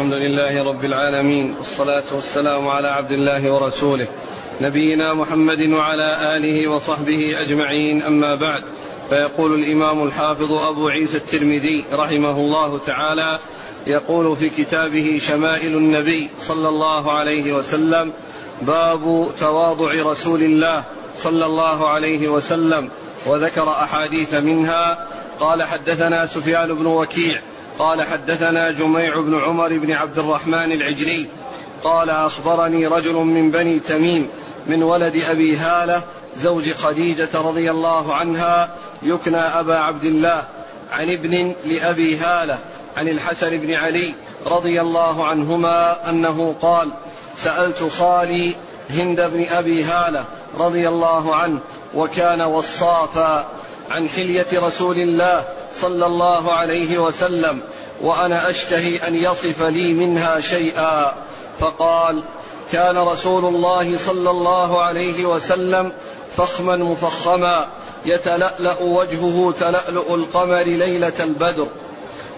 الحمد لله رب العالمين والصلاة والسلام على عبد الله ورسوله نبينا محمد وعلى آله وصحبه أجمعين أما بعد فيقول الإمام الحافظ أبو عيسى الترمذي رحمه الله تعالى يقول في كتابه شمائل النبي صلى الله عليه وسلم باب تواضع رسول الله صلى الله عليه وسلم وذكر أحاديث منها قال حدثنا سفيان بن وكيع قال حدثنا جميع بن عمر بن عبد الرحمن العجلي قال أخبرني رجل من بني تميم من ولد أبي هالة زوج خديجة رضي الله عنها يكنى أبا عبد الله عن ابن لأبي هالة عن الحسن بن علي رضي الله عنهما أنه قال سألت خالي هند بن أبي هالة رضي الله عنه وكان وصافا. عن حليه رسول الله صلى الله عليه وسلم وأنا أشتهي أن يصف لي منها شيئا. فقال كان رسول الله صلى الله عليه وسلم فخما مفخما يتلألأ وجهه تلألؤ القمر ليلة البدر.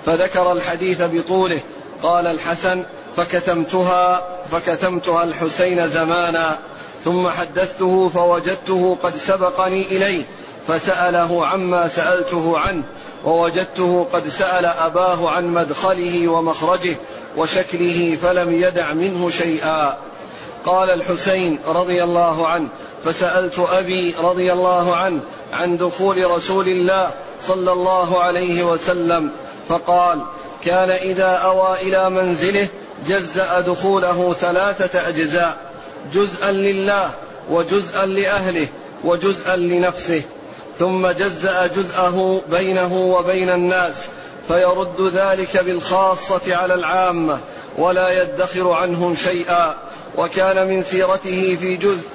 فذكر الحديث بطوله قال الحسن فكتمتها فكتمتها الحسين زمانا ثم حدثته فوجدته قد سبقني إليه. فسأله عما سألته عنه ووجدته قد سأل أباه عن مدخله ومخرجه وشكله فلم يدع منه شيئا. قال الحسين رضي الله عنه فسألت أبي رضي الله عنه عن دخول رسول الله صلى الله عليه وسلم فقال كان إذا أوى إلى منزله جزا دخوله ثلاثة أجزاء جزءا لله وجزءا لأهله وجزءا لنفسه ثم جزأ جزءه بينه وبين الناس فيرد ذلك بالخاصة على العامة ولا يدخر عنهم شيئا. وكان من سيرته في جزء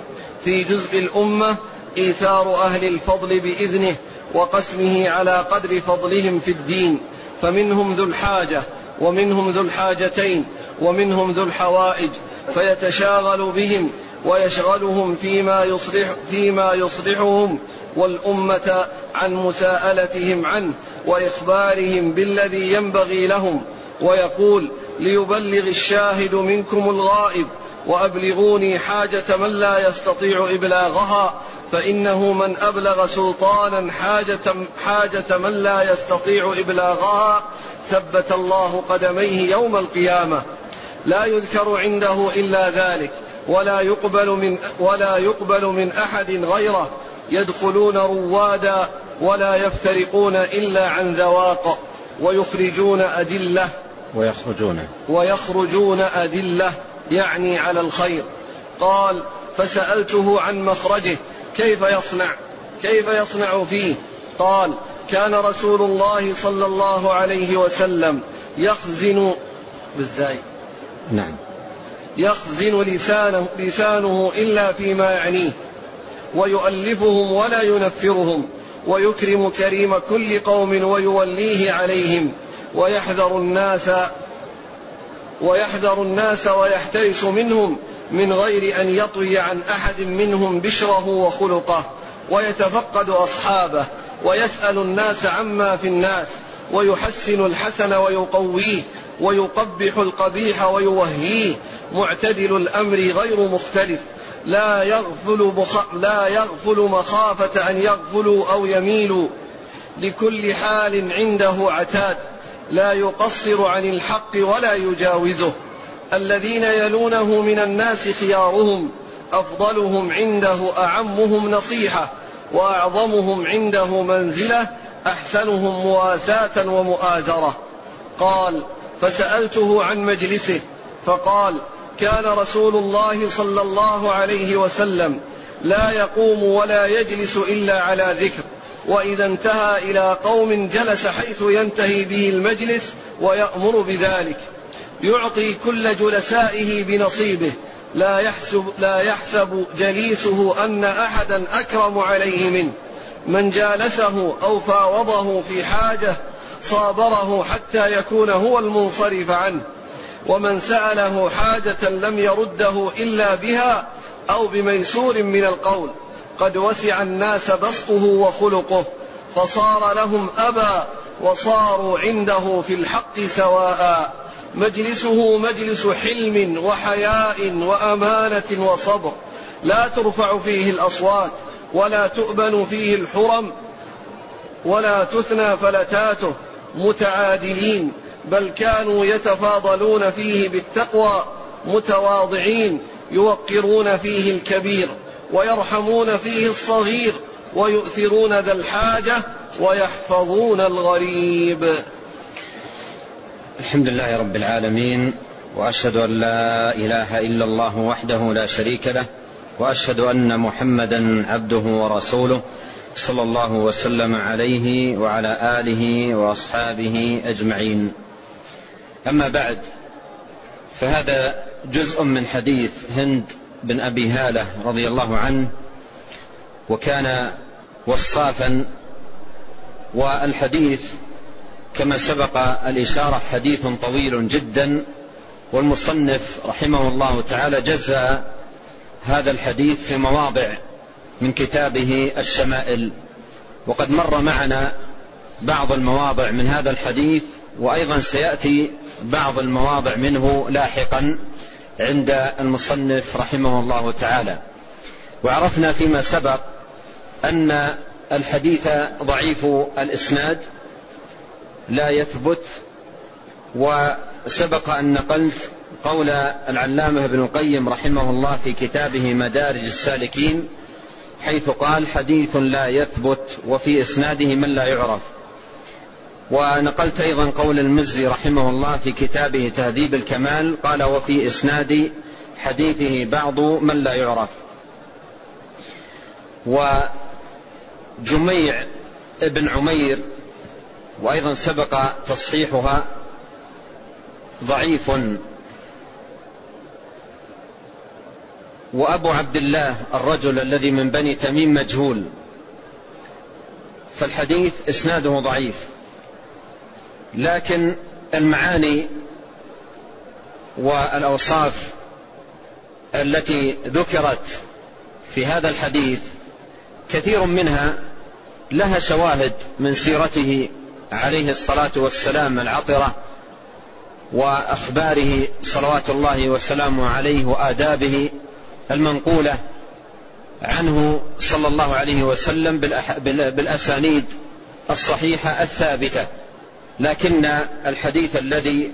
في جزء الأمة إيثار أهل الفضل بإذنه وقسمه على قدر فضلهم في الدين. فمنهم ذو الحاجة ومنهم ذو الحاجتين ومنهم ذو الحوائج فيتشاغل بهم ويشغلهم فيما يصلح فيما يصلحهم والأمة عن مساءلتهم عنه وإخبارهم بالذي ينبغي لهم ويقول ليبلغ الشاهد منكم الغائب وأبلغوني حاجة من لا يستطيع إبلاغها فإنه من أبلغ سلطانا حاجة, حاجة من لا يستطيع إبلاغها ثبت الله قدميه يوم القيامة. لا يذكر عنده إلا ذلك ولا يقبل من ولا يقبل من أحد غيره يدخلون روادا ولا يفترقون إلا عن ذواق ويخرجون أدلة. ويخرجون. ويخرجون أدلة يعني على الخير. قال فسألته عن مخرجه كيف يصنع؟ كيف يصنع فيه؟ قال كان رسول الله صلى الله عليه وسلم يخزن بالزاي. نعم. يخزن لسانه, لسانه إلا فيما يعنيه. ويؤلفهم ولا ينفرهم ويكرم كريم كل قوم ويوليه عليهم ويحذر الناس ويحذر الناس ويحترس منهم من غير أن يطوي عن أحد منهم بشره وخلقه ويتفقد أصحابه ويسأل الناس عما في الناس ويحسن الحسن ويقويه ويقبح القبيح ويوهيه معتدل الأمر غير مختلف. لا يغفل بخ... لا يغفل مخافة أن يغفلوا أو يميلوا. لكل حال عنده عتاد. لا يقصر عن الحق ولا يجاوزه. الذين يلونه من الناس خيارهم أفضلهم عنده أعمهم نصيحة وأعظمهم عنده منزلة أحسنهم مواساة ومؤازرة. قال فسألته عن مجلسه فقال كان رسول الله صلى الله عليه وسلم لا يقوم ولا يجلس إلا على ذكر. وإذا انتهى إلى قوم جلس حيث ينتهي به المجلس ويأمر بذلك. يعطي كل جلسائه بنصيبه. لا يحسب لا يحسب جليسه أن أحدا أكرم عليه منه. من جالسه أو فاوضه في حاجة صابره حتى يكون هو المنصرف عنه. ومن سأله حاجة لم يرده إلا بها أو بميسور من القول قد وسع الناس بسطه وخلقه فصار لهم أبا وصاروا عنده في الحق سواء. مجلسه مجلس حلم وحياء وأمانة وصبر. لا ترفع فيه الأصوات ولا تؤبن فيه الحرم ولا تثنى فلتاته. متعادلين. بل كانوا يتفاضلون فيه بالتقوى متواضعين يوقرون فيه الكبير ويرحمون فيه الصغير ويؤثرون ذا الحاجة ويحفظون الغريب. الحمد لله رب العالمين وأشهد أن لا إله إلا الله وحده لا شريك له وأشهد أن محمدا عبده ورسوله صلى الله وسلم عليه وعلى آله وأصحابه أجمعين. أما بعد فهذا جزء من حديث هند بن أبي هالة رضي الله عنه وكان وصافا والحديث كما سبق الإشارة حديث طويل جدا والمصنف رحمه الله تعالى جزأ هذا الحديث في مواضع من كتابه الشمائل وقد مر معنا بعض المواضع من هذا الحديث وأيضا سيأتي بعض المواضع منه لاحقا عند المصنف رحمه الله تعالى. وعرفنا فيما سبق أن الحديث ضعيف الإسناد لا يثبت وسبق أن نقلت قول العلامة ابن القيم رحمه الله في كتابه مدارج السالكين حيث قال حديث لا يثبت وفي إسناده من لا يعرف. ونقلت أيضا قول المزي رحمه الله في كتابه تهذيب الكمال قال وفي إسناد حديثه بعض من لا يعرف. وجميع ابن عمير وأيضا سبق تصحيحها ضعيف. وأبو عبد الله الرجل الذي من بني تميم مجهول فالحديث إسناده ضعيف. لكن المعاني والأوصاف التي ذكرت في هذا الحديث كثير منها لها شواهد من سيرته عليه الصلاة والسلام العطرة وأخباره صلوات الله وسلامه عليه وآدابه المنقولة عنه صلى الله عليه وسلم بالأسانيد الصحيحة الثابتة. لكن الحديث الذي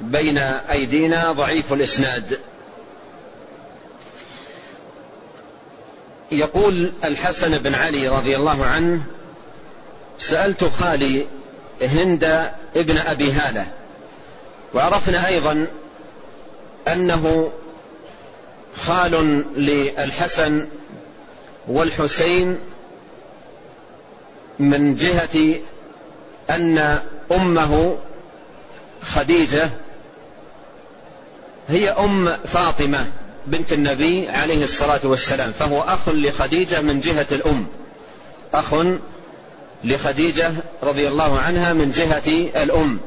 بين أيدينا ضعيف الإسناد. يقول الحسن بن علي رضي الله عنه سألت خالي هند ابن أبي هالة وعرفنا أيضا أنه خال للحسن والحسين من جهة أن أمه خديجة هي أم فاطمة بنت النبي عليه الصلاة والسلام فهو أخ لخديجة من جهة الأم أخ لخديجة رضي الله عنها من جهة الأم.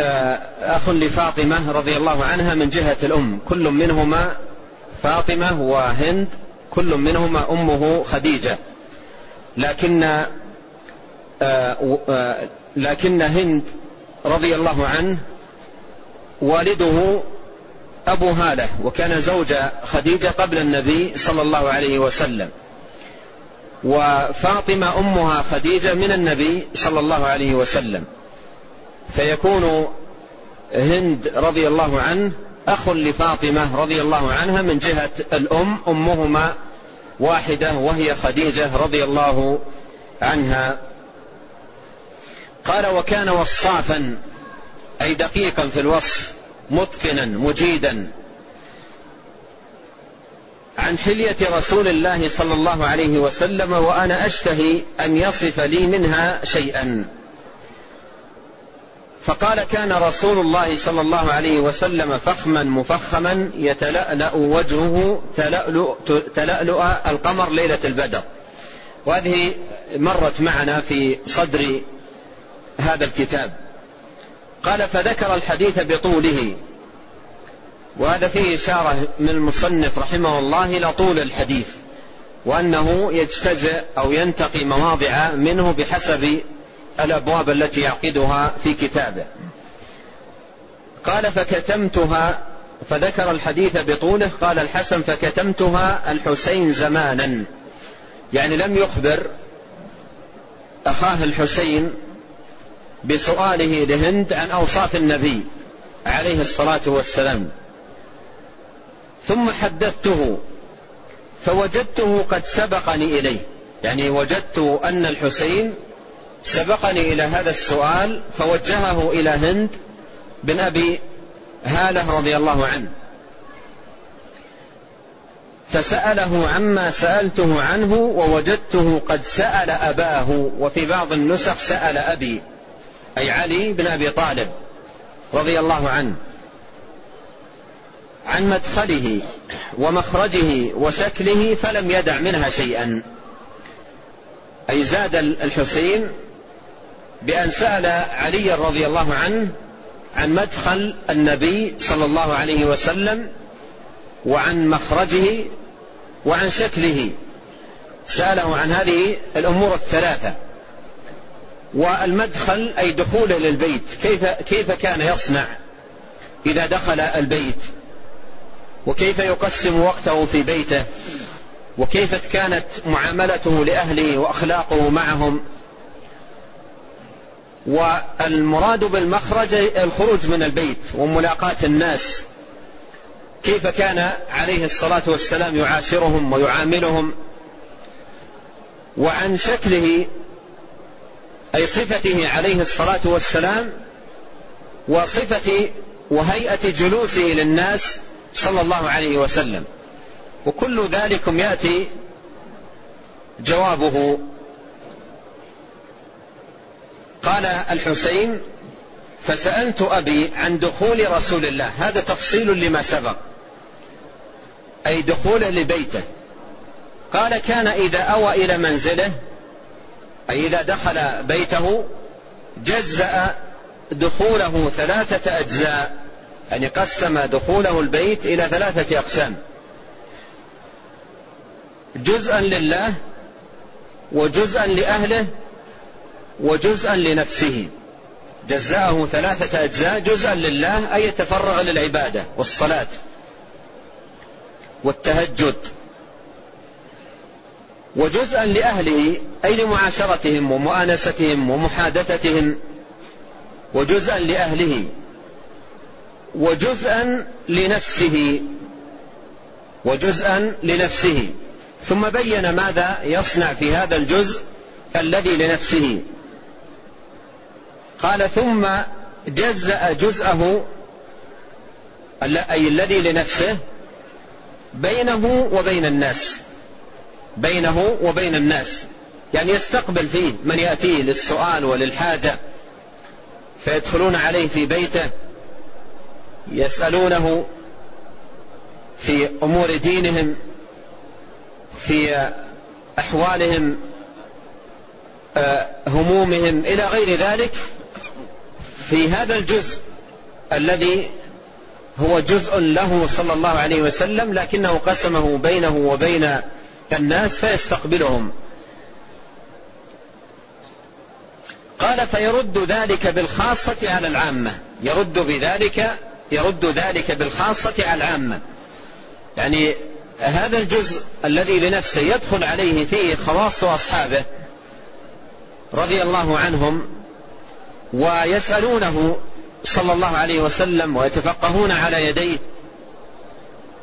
آه، أخ لفاطمة رضي الله عنها من جهة الأم كل منهما فاطمة وهند كل منهما أمه خديجة. لكن لكن هند رضي الله عنه والده أبو هالة وكان زوج خديجة قبل النبي صلى الله عليه وسلم. وفاطمة أمها خديجة من النبي صلى الله عليه وسلم. فيكون هند رضي الله عنه أخ لفاطمة رضي الله عنها من جهة الأم أمهما واحدة وهي خديجة رضي الله عنها. قال وكان وصافا أي دقيقا في الوصف متقنا مجيدا. عن حلية رسول الله صلى الله عليه وسلم وأنا أشتهي أن يصف لي منها شيئا. فقال كان رسول الله صلى الله عليه وسلم فخما مفخما يتلألأ وجهه تلألؤ, تلألؤ القمر ليلة البدر. وهذه مرت معنا في صدر هذا الكتاب. قال فذكر الحديث بطوله. وهذا فيه إشارة من المصنف رحمه الله إلى طول الحديث وأنه يجتزئ أو ينتقي مواضع منه بحسب الأبواب التي يعقدها في كتابه. قال فكتمتها فذكر الحديث بطوله. قال الحسن فكتمتها الحسين زمانا. يعني لم يخبر أخاه الحسين بسؤاله لهند عن أوصاف النبي عليه الصلاة والسلام. ثم حدثته فوجدته قد سبقني إليه. يعني وجدت أن الحسين سبقني إلى هذا السؤال فوجهه إلى هند بن أبي هالة رضي الله عنه. فسأله عما سألته عنه ووجدته قد سأل أباه وفي بعض النسخ سأل أبي. أي علي بن أبي طالب رضي الله عنه عن مدخله ومخرجه وشكله فلم يدع منها شيئا. أي زاد الحسين بأن سأل علي رضي الله عنه عن مدخل النبي صلى الله عليه وسلم وعن مخرجه وعن شكله. سأله عن هذه الأمور الثلاثة. والمدخل أي دخوله للبيت كيف كيف كان يصنع إذا دخل البيت؟ وكيف يقسم وقته في بيته؟ وكيف كانت معاملته لأهله وأخلاقه معهم؟ والمراد بالمخرج الخروج من البيت وملاقاة الناس. كيف كان عليه الصلاة والسلام يعاشرهم ويعاملهم؟ وعن شكله أي صفته عليه الصلاة والسلام وصفة وهيئة جلوسه للناس صلى الله عليه وسلم. وكل ذلك يأتي جوابه. قال الحسين فسألت أبي عن دخول رسول الله. هذا تفصيل لما سبق. أي دخوله لبيته. قال كان إذا أوى إلى منزله أي إذا دخل بيته جزأ دخوله ثلاثة أجزاء يعني قسم دخوله البيت إلى ثلاثة أقسام. جزءا لله وجزءا لأهله وجزءا لنفسه. جزاءه ثلاثة أجزاء جزءا لله أي يتفرغ للعبادة والصلاة والتهجد. وجزءا لأهله أي لمعاشرتهم ومؤانستهم ومحادثتهم وجزءا لأهله وجزءا لنفسه وجزءا لنفسه. ثم بين ماذا يصنع في هذا الجزء الذي لنفسه. قال ثم جزأ جزءه أي الذي لنفسه بينه وبين الناس. بينه وبين الناس. يعني يستقبل فيه من يأتيه للسؤال وللحاجة فيدخلون عليه في بيته يسألونه في أمور دينهم في أحوالهم آه، همومهم إلى غير ذلك. في هذا الجزء الذي هو جزء له صلى الله عليه وسلم لكنه قسمه بينه وبين الناس فيستقبلهم. قال فيرد ذلك بالخاصة على العامة. يرد بذلك يرد ذلك بالخاصة على العامة. يعني هذا الجزء الذي لنفسه يدخل عليه فيه خواص أصحابه رضي الله عنهم ويسألونه صلى الله عليه وسلم ويتفقهون على يديه.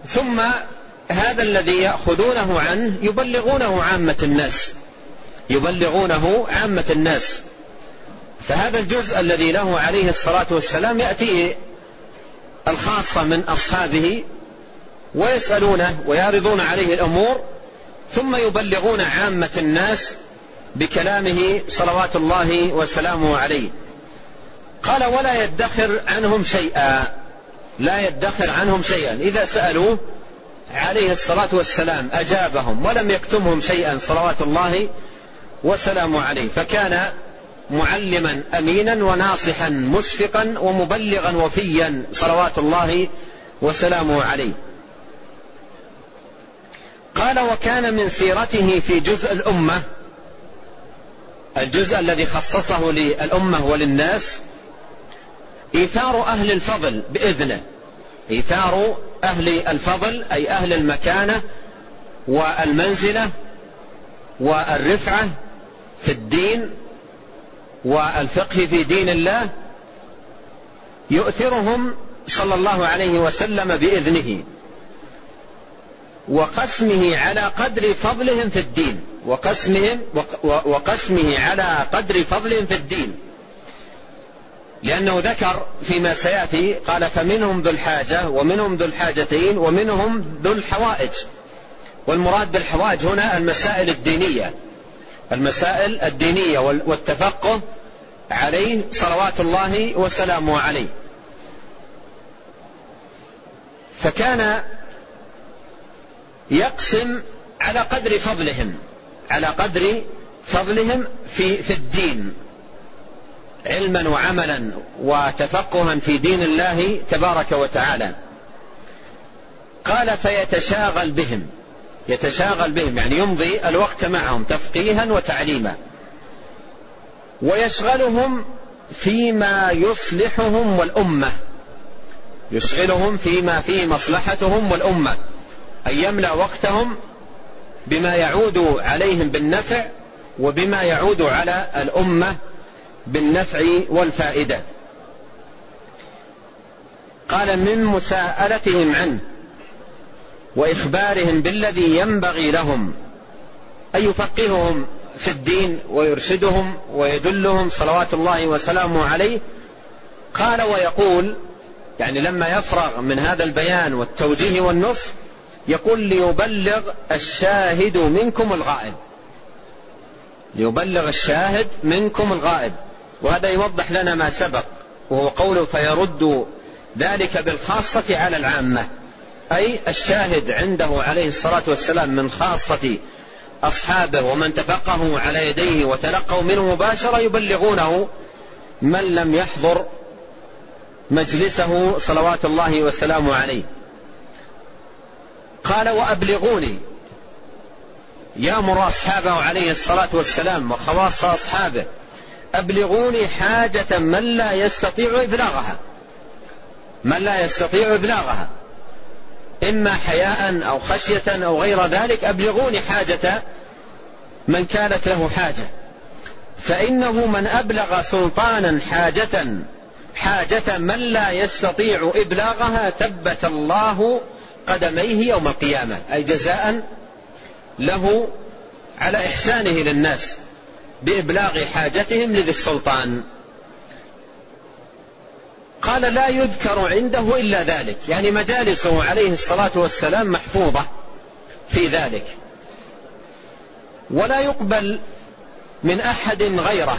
ثم هذا الذي يأخذونه عنه يبلغونه عامة الناس. يبلغونه عامة الناس. فهذا الجزء الذي له عليه الصلاة والسلام يأتيه الخاصة من أصحابه ويسألونه ويعرضون عليه الأمور ثم يبلغون عامة الناس بكلامه صلوات الله وسلامه عليه. قال ولا يدخر عنهم شيئا. لا يدخر عنهم شيئا. إذا سألوه عليه الصلاة والسلام أجابهم ولم يكتمهم شيئا صلوات الله وسلامه عليه فكان معلما امينا وناصحا مشفقا ومبلغا وفيا صلوات الله وسلامه عليه. قال وكان من سيرته في جزء الأمة الجزء الذي خصصه للأمة وللناس إيثار أهل الفضل بإذنه إيثار أهل الفضل أي أهل المكانة والمنزلة والرفعة في الدين والفقه في دين الله يؤثرهم صلى الله عليه وسلم بإذنه وقسمه على قدر فضلهم في الدين وقسمهم وقسمه على قدر فضلهم في الدين. لأنه ذكر فيما سيأتي قال فمنهم ذو الحاجة ومنهم ذو الحاجتين ومنهم ذو الحوائج. والمراد بالحوائج هنا المسائل الدينية. المسائل الدينية والتفقه عليه صلوات الله وسلامه عليه. فكان يقسم على قدر فضلهم على قدر فضلهم في في الدين. علما وعملا وتفقها في دين الله تبارك وتعالى. قال فيتشاغل بهم. يتشاغل بهم يعني يمضي الوقت معهم تفقيها وتعليما. ويشغلهم فيما يصلحهم والأمة. يشغلهم فيما فيه مصلحتهم والأمة. أن يملأ وقتهم بما يعود عليهم بالنفع وبما يعود على الأمة بالنفع والفائدة. قال من مساءلتهم عنه وإخبارهم بالذي ينبغي لهم أن يفقههم في الدين ويرشدهم ويدلهم صلوات الله وسلامه عليه. قال ويقول يعني لما يفرغ من هذا البيان والتوجيه والنصح يقول ليبلغ الشاهد منكم الغائب. ليبلغ الشاهد منكم الغائب. وهذا يوضح لنا ما سبق وهو قوله فيرد ذلك بالخاصة على العامة. أي الشاهد عنده عليه الصلاة والسلام من خاصة أصحابه ومن تفقهوا على يديه وتلقوا منه مباشرة يبلغونه من لم يحضر مجلسه صلوات الله وسلامه عليه. قال وأبلغوني. يأمر أصحابه عليه الصلاة والسلام وخواص أصحابه. أبلغوني حاجة من لا يستطيع إبلاغها. من لا يستطيع إبلاغها. إما حياء أو خشية أو غير ذلك أبلغوني حاجة من كانت له حاجة. فإنه من أبلغ سلطانا حاجة حاجة من لا يستطيع إبلاغها ثبت الله قدميه يوم القيامة. أي جزاء له على إحسانه للناس. بإبلاغ حاجتهم لذي السلطان. قال لا يذكر عنده إلا ذلك. يعني مجالسه عليه الصلاة والسلام محفوظة في ذلك. ولا يقبل من أحد غيره.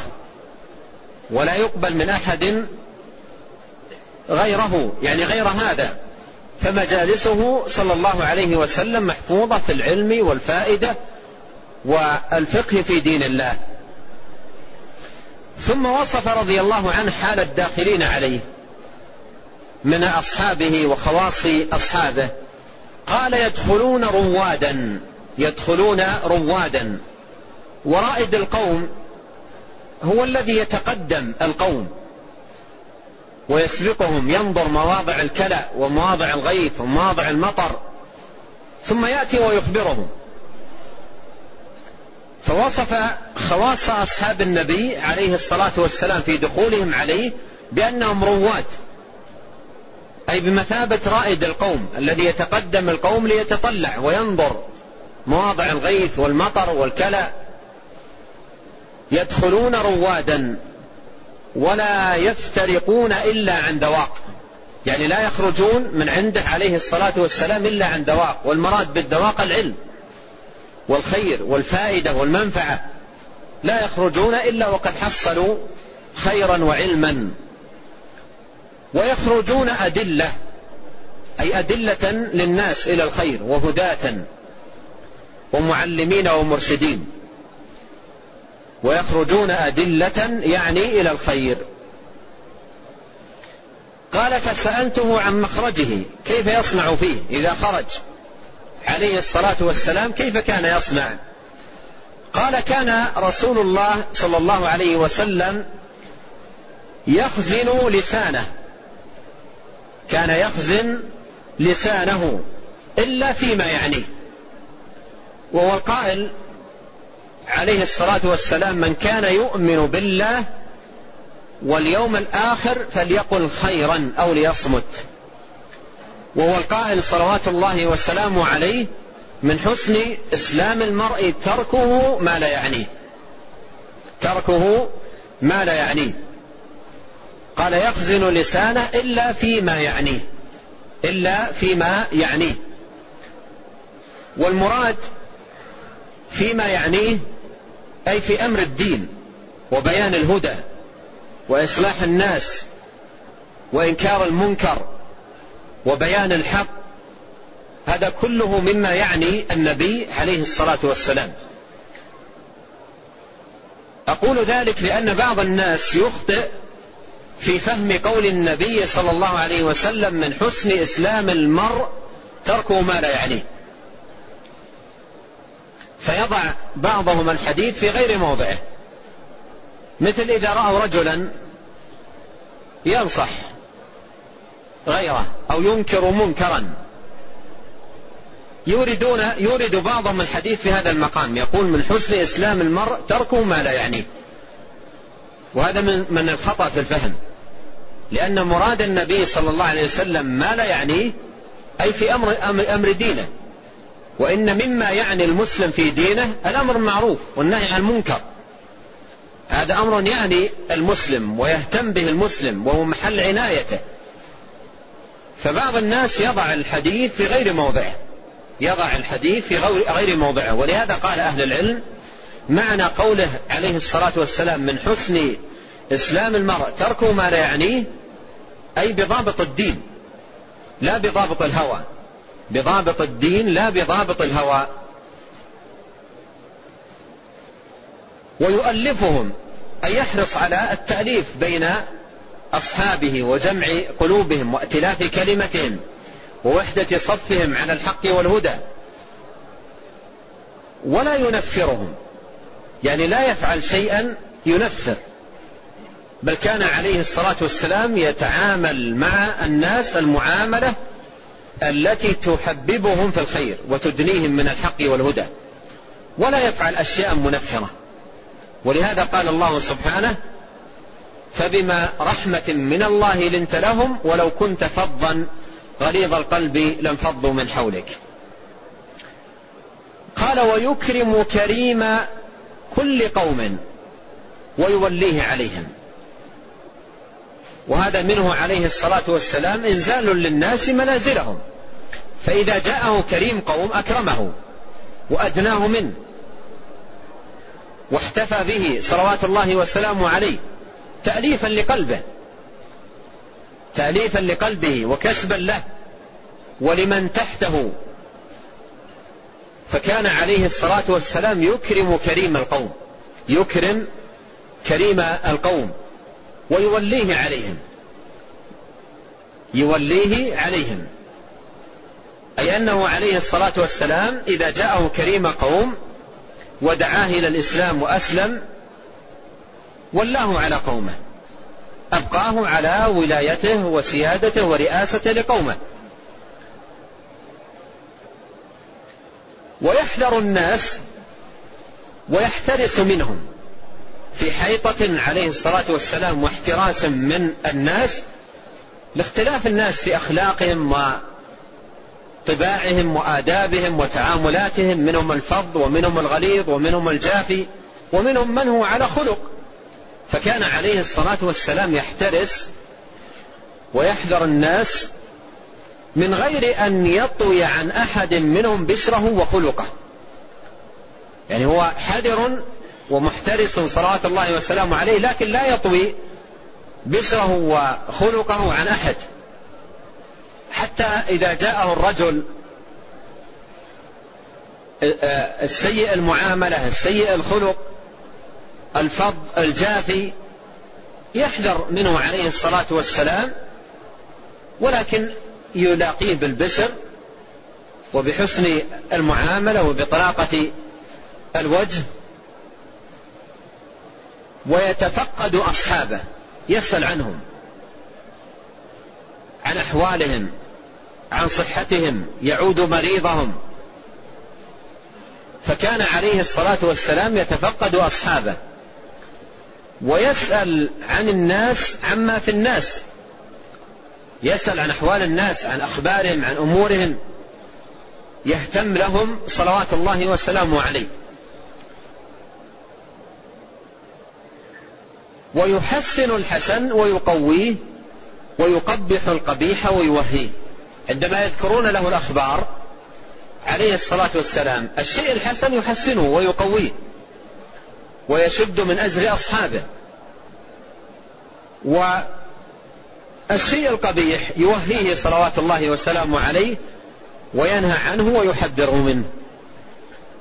ولا يقبل من أحد غيره. يعني غير هذا. فمجالسه صلى الله عليه وسلم محفوظة في العلم والفائدة والفقه في دين الله. ثم وصف رضي الله عنه حال الداخلين عليه من أصحابه وخواص أصحابه. قال يدخلون روادا يدخلون روادا. ورائد القوم هو الذي يتقدم القوم ويسبقهم ينظر مواضع الكلى ومواضع الغيث ومواضع المطر ثم يأتي ويخبرهم. فوصف خواص أصحاب النبي عليه الصلاة والسلام في دخولهم عليه بأنهم رواد. أي بمثابة رائد القوم الذي يتقدم القوم ليتطلع وينظر مواضع الغيث والمطر والكلى. يدخلون روادا ولا يفترقون إلا عن دواق. يعني لا يخرجون من عنده عليه الصلاة والسلام إلا عن دواق والمراد بالدواق العلم. والخير والفائدة والمنفعة لا يخرجون إلا وقد حصلوا خيرا وعلما. ويخرجون أدلة أي أدلة للناس إلى الخير وهداة ومعلمين ومرشدين. ويخرجون أدلة يعني إلى الخير. قال فسألته عن مخرجه كيف يصنع فيه إذا خرج؟ عليه الصلاة والسلام كيف كان يصنع؟ قال كان رسول الله صلى الله عليه وسلم يخزن لسانه. كان يخزن لسانه إلا فيما يعنيه وهو القائل عليه الصلاة والسلام من كان يؤمن بالله واليوم الآخر فليقل خيرا أو ليصمت. وهو القائل صلوات الله وسلامه عليه من حسن إسلام المرء تركه ما لا يعنيه. تركه ما لا يعنيه. قال يخزن لسانه إلا فيما يعنيه. إلا فيما يعنيه. والمراد فيما يعنيه أي في أمر الدين وبيان الهدى وإصلاح الناس وإنكار المنكر وبيان الحق هذا كله مما يعني النبي عليه الصلاة والسلام. أقول ذلك لأن بعض الناس يخطئ في فهم قول النبي صلى الله عليه وسلم من حسن إسلام المرء تركه ما لا يعنيه. فيضع بعضهم الحديث في غير موضعه. مثل إذا رأوا رجلا ينصح غيره أو ينكر منكرا. يوردون يورد بعضهم الحديث في هذا المقام. يقول من حسن إسلام المرء تركه ما لا يعنيه. وهذا من من الخطأ في الفهم. لأن مراد النبي صلى الله عليه وسلم ما لا يعنيه أي في أمر أمر دينه. وإن مما يعني المسلم في دينه الأمر المعروف والنهي عن المنكر. هذا أمر يعني المسلم ويهتم به المسلم وهو محل عنايته. فبعض الناس يضع الحديث في غير موضعه. يضع الحديث في غير موضعه. ولهذا قال أهل العلم معنى قوله عليه الصلاة والسلام من حسن إسلام المرء تركه ما لا يعنيه أي بضابط الدين لا بضابط الهوى. بضابط الدين لا بضابط الهوى. ويؤلفهم أن يحرص على التأليف بين أصحابه وجمع قلوبهم وائتلاف كلمتهم ووحدة صفهم على الحق والهدى. ولا ينفرهم. يعني لا يفعل شيئا ينفر. بل كان عليه الصلاة والسلام يتعامل مع الناس المعاملة التي تحببهم في الخير وتدنيهم من الحق والهدى. ولا يفعل أشياء منفرة. ولهذا قال الله سبحانه فبما رحمة من الله لنت لهم ولو كنت فظا غليظ القلب لانفضوا من حولك. قال ويكرم كريم كل قوم ويوليه عليهم. وهذا منه عليه الصلاة والسلام إنزال للناس منازلهم. فإذا جاءه كريم قوم أكرمه وأدناه منه واحتفى به صلوات الله وسلامه عليه. تأليفا لقلبه تأليفا لقلبه وكسبا له ولمن تحته. فكان عليه الصلاة والسلام يكرم كريم القوم يكرم كريم القوم ويوليه عليهم يوليه عليهم. أي أنه عليه الصلاة والسلام إذا جاءه كريم قوم ودعاه إلى الإسلام وأسلم ولاه على قومه. أبقاه على ولايته وسيادته ورئاسته لقومه. ويحذر الناس ويحترس منهم. في حيطة عليه الصلاة والسلام واحتراس من الناس لاختلاف الناس في أخلاقهم وطباعهم وآدابهم وتعاملاتهم منهم الفظ ومنهم الغليظ ومنهم الجافي ومنهم من هو على خلق. فكان عليه الصلاة والسلام يحترس ويحذر الناس من غير أن يطوي عن أحد منهم بشره وخلقه. يعني هو حذر ومحترس صلوات الله وسلامه عليه لكن لا يطوي بشره وخلقه عن أحد. حتى إذا جاءه الرجل السيء المعاملة السيء الخلق الفض الجافي يحذر منه عليه الصلاة والسلام ولكن يلاقيه بالبشر وبحسن المعاملة وبطلاقة الوجه ويتفقد أصحابه يسأل عنهم عن أحوالهم عن صحتهم يعود مريضهم. فكان عليه الصلاة والسلام يتفقد أصحابه. ويسأل عن الناس عما في الناس. يسأل عن أحوال الناس عن أخبارهم عن أمورهم. يهتم لهم صلوات الله وسلامه عليه. ويحسن الحسن ويقويه ويقبح القبيح ويوهيه. عندما يذكرون له الأخبار عليه الصلاة والسلام الشيء الحسن يحسنه ويقويه. ويشد من أزر أصحابه. والشيء القبيح يوهيه صلوات الله وسلامه عليه وينهى عنه ويحذر منه.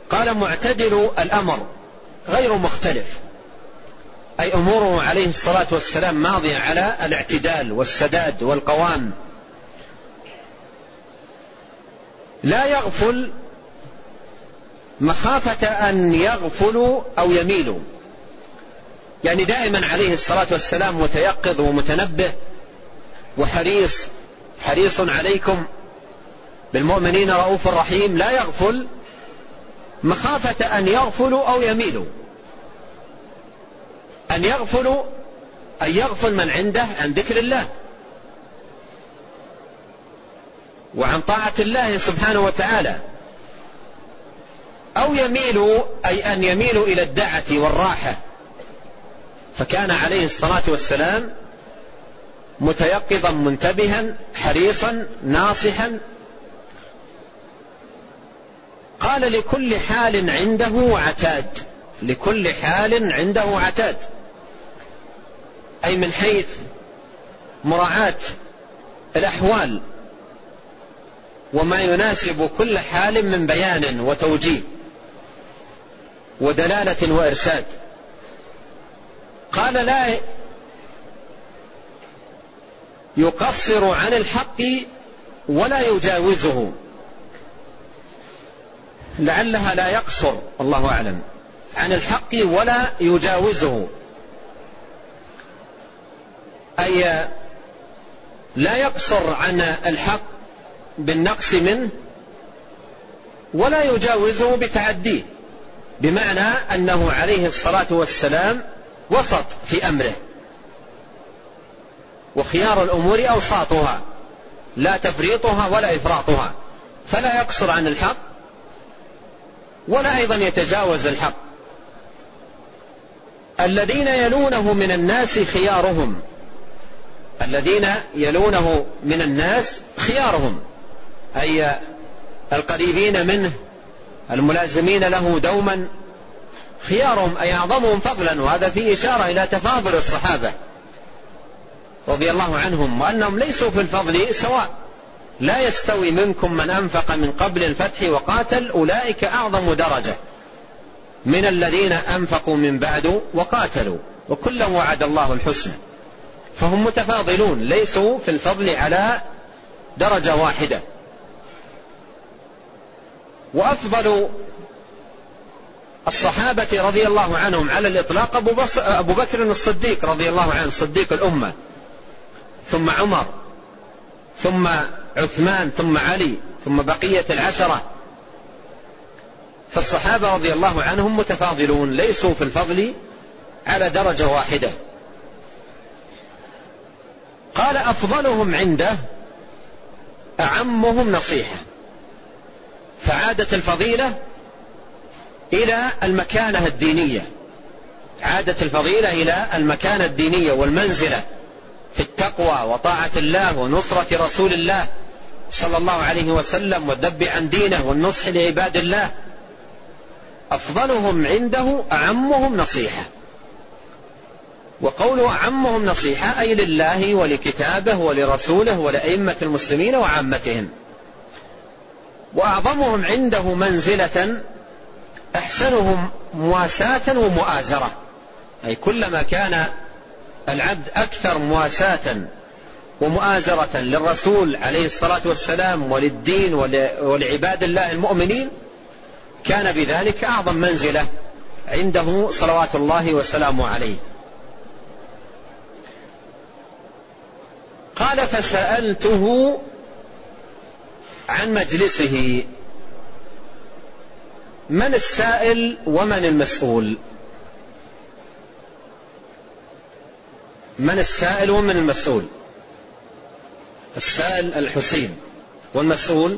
قال معتدل الأمر غير مختلف. أي أموره عليه الصلاة والسلام ماضية على الاعتدال والسداد والقوام. لا يغفل مخافة أن يغفلوا أو يميلوا. يعني دائما عليه الصلاة والسلام متيقظ ومتنبه وحريص حريص عليكم بالمؤمنين رؤوف رحيم لا يغفل. مخافة أن يغفلوا أو يميلوا. أن يغفلوا أن يغفل من عنده عن ذكر الله. وعن طاعة الله سبحانه وتعالى. أو يميلوا أي أن يميلوا إلى الدعة والراحة. فكان عليه الصلاة والسلام متيقظا منتبها حريصا ناصحا. قال لكل حال عنده عتاد. لكل حال عنده عتاد. أي من حيث مراعاة الأحوال. وما يناسب كل حال من بيان وتوجيه. ودلالة وإرشاد. قال لا يقصر عن الحق ولا يجاوزه. لعلها لا يقصر الله أعلم. عن الحق ولا يجاوزه. أي لا يقصر عن الحق بالنقص منه ولا يجاوزه بتعديه. بمعنى أنه عليه الصلاة والسلام وسط في أمره. وخيار الأمور أوساطها لا تفريطها ولا إفراطها. فلا يقصر عن الحق ولا أيضا يتجاوز الحق. الذين يلونه من الناس خيارهم. الذين يلونه من الناس خيارهم. أي القريبين منه الملازمين له دوما خيارهم أي أعظمهم فضلا وهذا فيه إشارة إلى تفاضل الصحابة رضي الله عنهم وأنهم ليسوا في الفضل سواء. لا يستوي منكم من أنفق من قبل الفتح وقاتل أولئك أعظم درجة من الذين أنفقوا من بعد وقاتلوا وكلا وعد الله الحسنى. فهم متفاضلون ليسوا في الفضل على درجة واحدة. وأفضل الصحابة رضي الله عنهم على الإطلاق أبو, بص... أبو بكر الصديق رضي الله عنه صديق الأمة ثم عمر ثم عثمان ثم علي ثم بقية العشرة. فالصحابة رضي الله عنهم متفاضلون ليسوا في الفضل على درجة واحدة. قال أفضلهم عنده أعمهم نصيحة. فعادت الفضيلة إلى المكانة الدينية. عادت الفضيلة إلى المكانة الدينية والمنزلة في التقوى وطاعة الله ونصرة رسول الله صلى الله عليه وسلم والذب عن دينه والنصح لعباد الله. أفضلهم عنده أعمهم نصيحة. وقول أعمهم نصيحة أي لله ولكتابه ولرسوله ولأئمة المسلمين وعامتهم. وأعظمهم عنده منزلة أحسنهم مواساة ومؤازرة. أي كلما كان العبد أكثر مواساة ومؤازرة للرسول عليه الصلاة والسلام وللدين ولعباد الله المؤمنين كان بذلك أعظم منزلة عنده صلوات الله وسلامه عليه. قال فسألته عن مجلسه من السائل ومن المسؤول؟ من السائل ومن المسؤول؟ السائل الحسين والمسؤول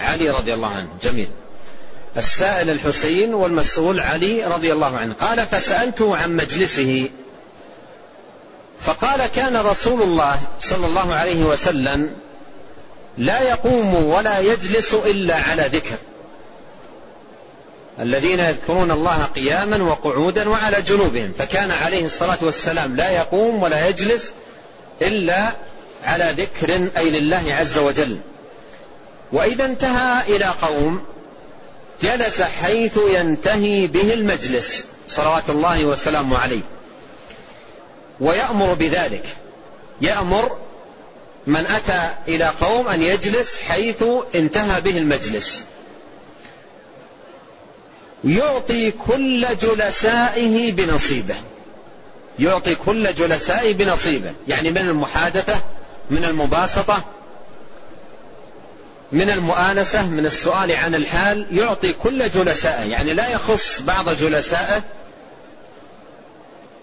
علي رضي الله عنه. جميل. السائل الحسين والمسؤول علي رضي الله عنه. قال فسألته عن مجلسه فقال كان رسول الله صلى الله عليه وسلم لا يقوم ولا يجلس إلا على ذكر. الذين يذكرون الله قياما وقعودا وعلى جنوبهم. فكان عليه الصلاة والسلام لا يقوم ولا يجلس إلا على ذكر أي لله عز وجل. وإذا انتهى إلى قوم جلس حيث ينتهي به المجلس. صلوات الله وسلامه عليه. ويأمر بذلك. يأمر من أتى إلى قوم أن يجلس حيث انتهى به المجلس. يعطي كل جلسائه بنصيبه. يعطي كل جلسائه بنصيبه. يعني من المحادثة من المباسطة من المؤانسة من السؤال عن الحال يعطي كل جلسائه. يعني لا يخص بعض جلسائه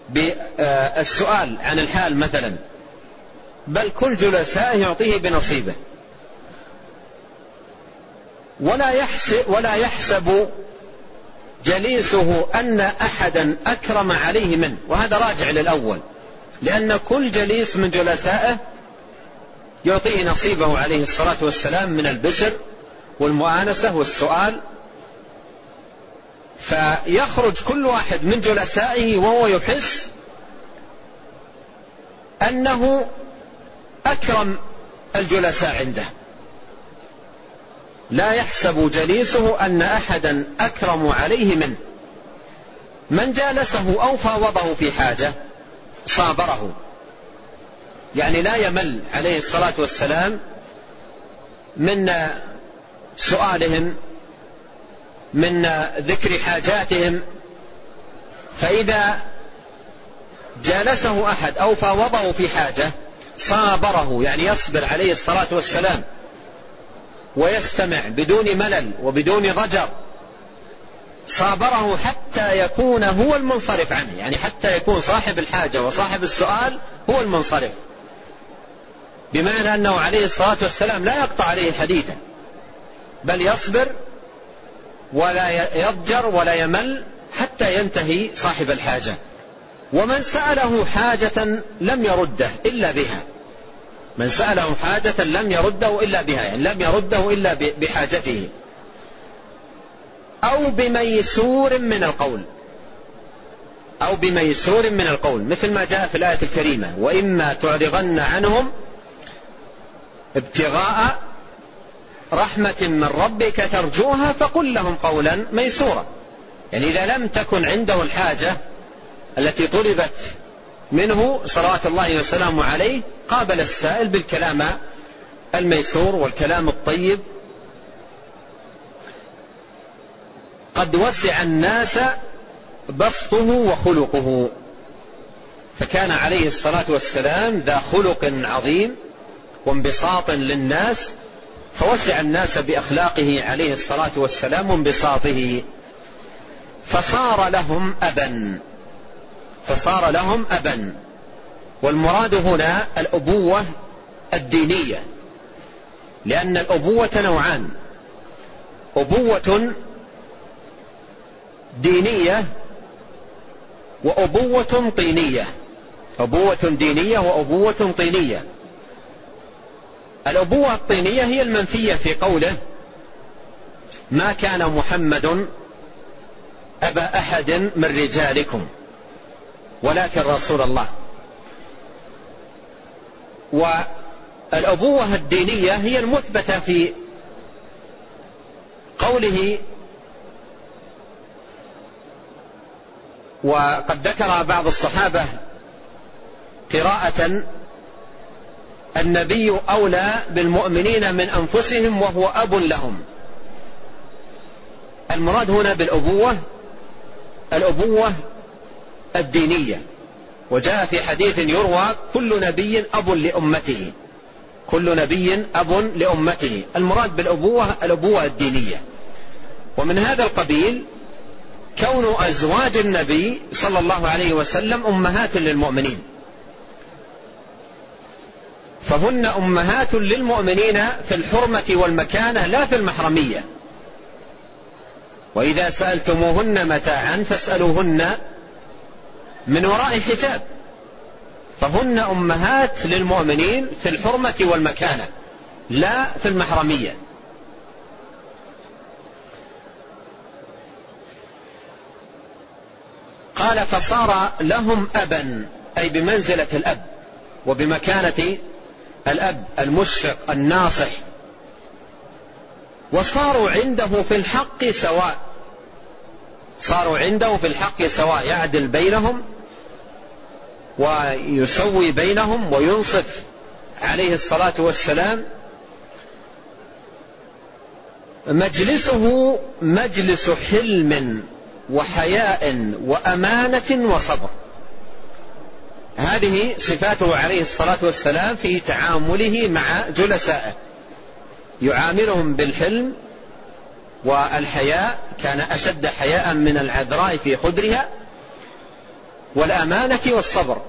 بالسؤال عن الحال مثلا. بل كل جلسائه يعطيه بنصيبه. ولا يحسب ولا يحسب جليسه أن أحدا أكرم عليه منه. وهذا راجع للأول. لأن كل جليس من جلسائه يعطيه نصيبه عليه الصلاة والسلام من البشر والمؤانسة والسؤال. فيخرج كل واحد من جلسائه وهو يحس أنه أكرم الجلساء عنده. لا يحسب جليسه أن أحدا أكرم عليه منه. من جالسه أو فاوضه في حاجة صابره. يعني لا يمل عليه الصلاة والسلام من سؤالهم من ذكر حاجاتهم. فإذا جالسه أحد أو فاوضه في حاجة صابره يعني يصبر عليه الصلاة والسلام ويستمع بدون ملل وبدون ضجر. صابره حتى يكون هو المنصرف عنه يعني حتى يكون صاحب الحاجة وصاحب السؤال هو المنصرف. بمعنى أنه عليه الصلاة والسلام لا يقطع عليه حديثا بل يصبر ولا يضجر ولا يمل حتى ينتهي صاحب الحاجة. ومن سأله حاجة لم يرده إلا بها. من سأله حاجة لم يرده إلا بها يعني لم يرده إلا بحاجته. أو بميسور من القول. أو بميسور من القول مثل ما جاء في الآية الكريمة. وإما تعرضن عنهم ابتغاء رحمة من ربك ترجوها فقل لهم قولا ميسورا. يعني إذا لم تكن عنده الحاجة التي طلبت منه صلوات الله وسلامه عليه قابل السائل بالكلام الميسور والكلام الطيب. قد وسع الناس بسطه وخلقه. فكان عليه الصلاة والسلام ذا خلق عظيم وانبساط للناس فوسع الناس بأخلاقه عليه الصلاة والسلام وانبساطه. فصار لهم أبا. فصار لهم ابا والمراد هنا الأبوة الدينية. لأن الأبوة نوعان. أبوة دينية وأبوة طينية. أبوة دينية وأبوة طينية. الأبوة الطينية هي المنفية في قوله ما كان محمد أبا أحد من رجالكم. ولكن رسول الله. والأبوة الدينية هي المثبتة في قوله وقد ذكر بعض الصحابة قراءة النبي أولى بالمؤمنين من أنفسهم وهو أب لهم. المراد هنا بالأبوة الأبوة الدينية. وجاء في حديث يروى كل نبي أب لأمته. كل نبي أب لأمته. المراد بالأبوة الأبوة الدينية. ومن هذا القبيل كون أزواج النبي صلى الله عليه وسلم أمهات للمؤمنين. فهن أمهات للمؤمنين في الحرمة والمكانة لا في المحرمية. وإذا سألتموهن متاعا فاسألوهن من وراء حجاب فهن أمهات للمؤمنين في الحرمة والمكانة لا في المحرمية. قال فصار لهم أبا أي بمنزلة الأب وبمكانة الأب المشفق الناصح. وصاروا عنده في الحق سواء صاروا عنده في الحق سواء يعدل بينهم ويسوي بينهم وينصف عليه الصلاة والسلام. مجلسه مجلس حلم وحياء وأمانة وصبر. هذه صفاته عليه الصلاة والسلام في تعامله مع جلسائه. يعاملهم بالحلم والحياء كان أشد حياء من العذراء في خدرها والأمانة والصبر.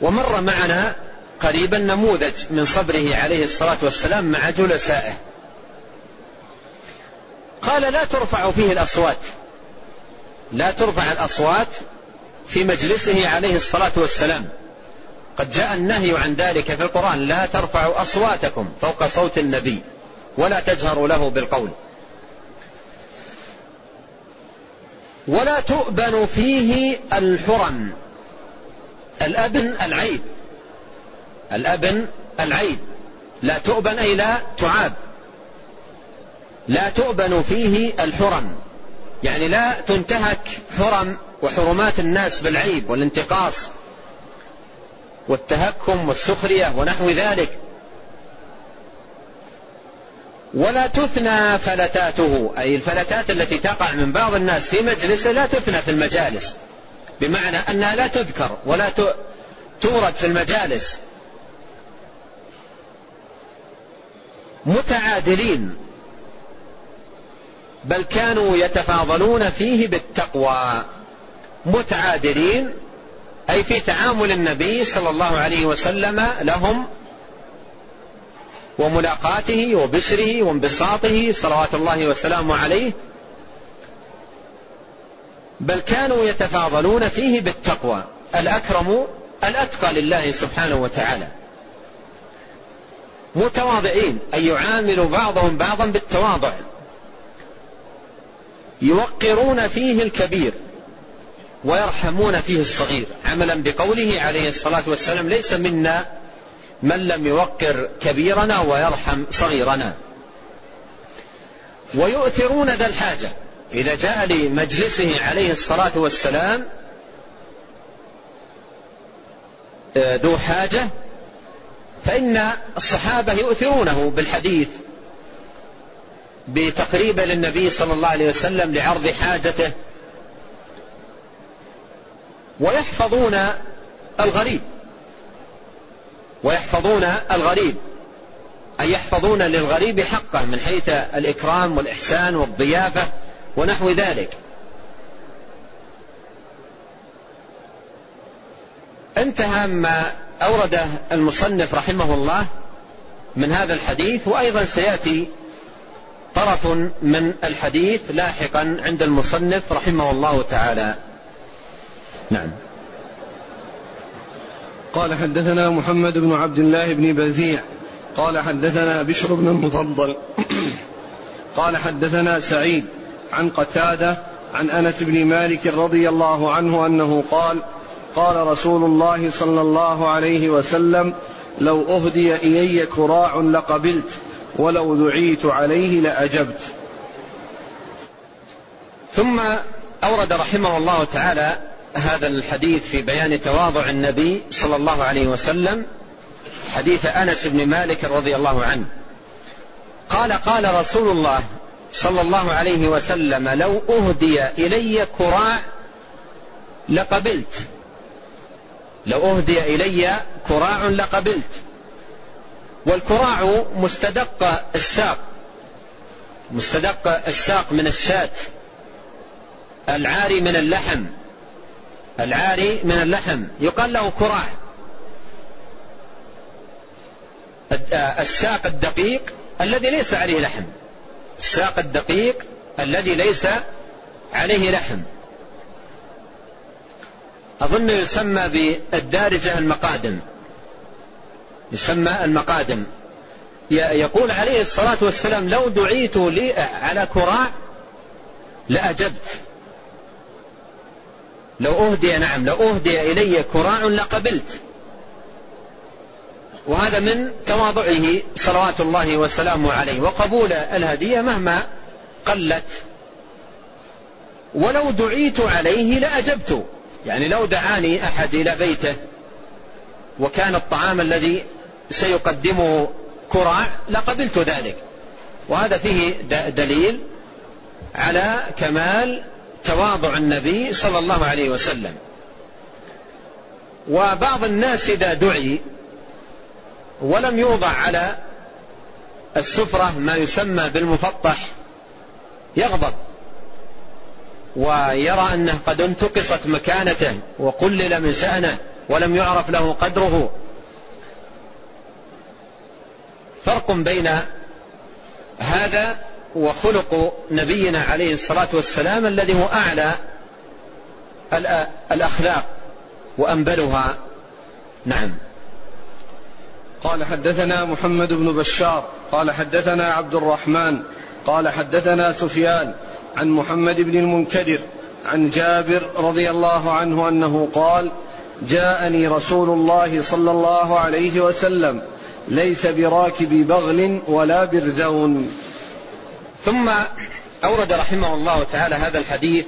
ومر معنا قريبا نموذج من صبره عليه الصلاة والسلام مع جلسائه. قال لا ترفع فيه الأصوات. لا ترفع الأصوات في مجلسه عليه الصلاة والسلام. قد جاء النهي عن ذلك في القرآن لا ترفعوا أصواتكم فوق صوت النبي ولا تجهروا له بالقول. ولا تؤبن فيه الحرم. الأبن العيب الأبن العيب لا تؤبن أي لا تعاب. لا تؤبن فيه الحرم. يعني لا تنتهك حرم وحرمات الناس بالعيب والانتقاص والتهكم والسخرية ونحو ذلك. ولا تثنى فلتاته أي الفلتات التي تقع من بعض الناس في مجلسه لا تثنى في المجالس بمعنى أنها لا تذكر ولا تورد في المجالس. متعادلين بل كانوا يتفاضلون فيه بالتقوى. متعادلين أي في تعامل النبي صلى الله عليه وسلم لهم وملاقاته وبشره وانبساطه صلوات الله وسلامه عليه بل كانوا يتفاضلون فيه بالتقوى الأكرم الأتقى لله سبحانه وتعالى. متواضعين أي يعامل بعضهم بعضا بالتواضع. يوقرون فيه الكبير. ويرحمون فيه الصغير. عملا بقوله عليه الصلاة والسلام ليس منا من لم يوقر كبيرنا ويرحم صغيرنا. ويؤثرون ذا الحاجة. إذا جاء لمجلسه عليه الصلاة والسلام آه، ذو حاجة فإن الصحابة يؤثرونه بالحديث بتقريبه للنبي صلى الله عليه وسلم لعرض حاجته ويحفظون الغريب. ويحفظون الغريب. أي يحفظون للغريب حقه من حيث الإكرام والإحسان والضيافة ونحو ذلك. انتهى ما أورده المصنف رحمه الله من هذا الحديث وأيضا سيأتي طرف من الحديث لاحقا عند المصنف رحمه الله تعالى. نعم. قال حدثنا محمد بن عبد الله بن بزيع. قال حدثنا بشر بن المفضل. قال حدثنا سعيد عن قتادة عن أنس بن مالك رضي الله عنه أنه قال قال رسول الله صلى الله عليه وسلم لو أهدي إلي كراع لقبلت ولو دعيت عليه لأجبت. ثم أورد رحمه الله تعالى هذا الحديث في بيان تواضع النبي صلى الله عليه وسلم حديث أنس بن مالك رضي الله عنه. قال قال رسول الله صلى الله عليه وسلم لو أهدي إلي كراع لقبلت. لو أهدي إلي كراع لقبلت. والكراع مستدق الساق مستدق الساق من الشاة العاري من اللحم. العاري من اللحم. يقال له كراع. الساق الدقيق الذي ليس عليه لحم. الساق الدقيق الذي ليس عليه لحم. أظن يسمى بالدارجة المقادم. يسمى المقادم. يقول عليه الصلاة والسلام لو دعيت لي على كراع لأجبت. لو أهدي نعم لو أهدي إلي كراع لقبلت. وهذا من تواضعه صلوات الله وسلامه عليه. وقبول الهدية مهما قلت. ولو دعيت عليه لأجبت. يعني لو دعاني أحد إلى بيته وكان الطعام الذي سيقدمه كراع لقبلت ذلك. وهذا فيه دليل على كمال تواضع النبي صلى الله عليه وسلم. وبعض الناس إذا دعي ولم يوضع على السفرة ما يسمى بالمفطح يغضب ويرى أنه قد انتقصت مكانته وقلل من شأنه ولم يعرف له قدره. فرق بين هذا وخلق نبينا عليه الصلاة والسلام الذي هو أعلى الأخلاق وأنبلها. نعم. قال حدثنا محمد بن بشار قال حدثنا عبد الرحمن قال حدثنا سفيان عن محمد بن المنكدر عن جابر رضي الله عنه أنه قال جاءني رسول الله صلى الله عليه وسلم ليس براكب بغل ولا برذون. ثم أورد رحمه الله تعالى هذا الحديث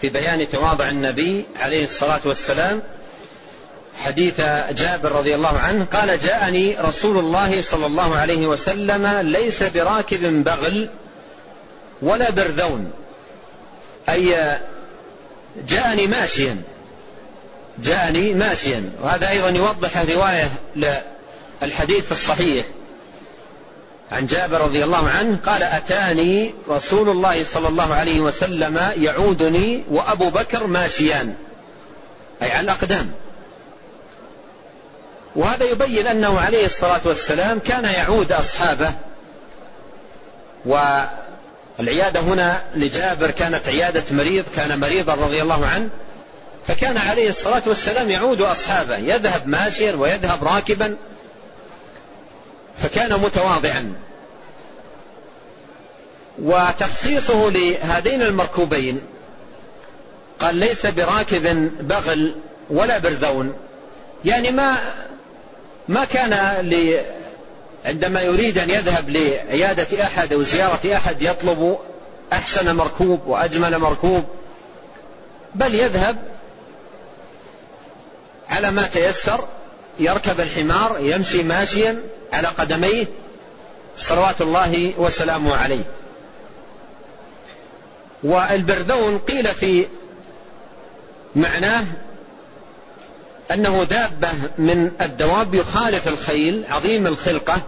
في بيان تواضع النبي عليه الصلاة والسلام. حديث جابر رضي الله عنه قال جاءني رسول الله صلى الله عليه وسلم ليس براكب بغل ولا برذون أي جاءني ماشيا جاءني ماشيا. وهذا أيضا يوضح رواية للحديث في الصحيح. عن جابر رضي الله عنه قال أتاني رسول الله صلى الله عليه وسلم يعودني وأبو بكر ماشيان أي على الأقدام. وهذا يبين أنه عليه الصلاة والسلام كان يعود أصحابه. والعيادة هنا لجابر كانت عيادة مريض كان مريضا رضي الله عنه فكان عليه الصلاة والسلام يعود أصحابه يذهب ماشيا ويذهب راكبا. فكان متواضعا. وتخصيصه لهذين المركوبين قال ليس براكب بغل ولا برذون. يعني ما ما كان عندما يريد أن يذهب لعيادة أحد أو زيارة أحد يطلب أحسن مركوب وأجمل مركوب بل يذهب على ما تيسر يركب الحمار يمشي ماشيا على قدميه صلوات الله وسلامه عليه. والبردون قيل في معناه أنه دابة من الدواب يخالف الخيل عظيم الخلقة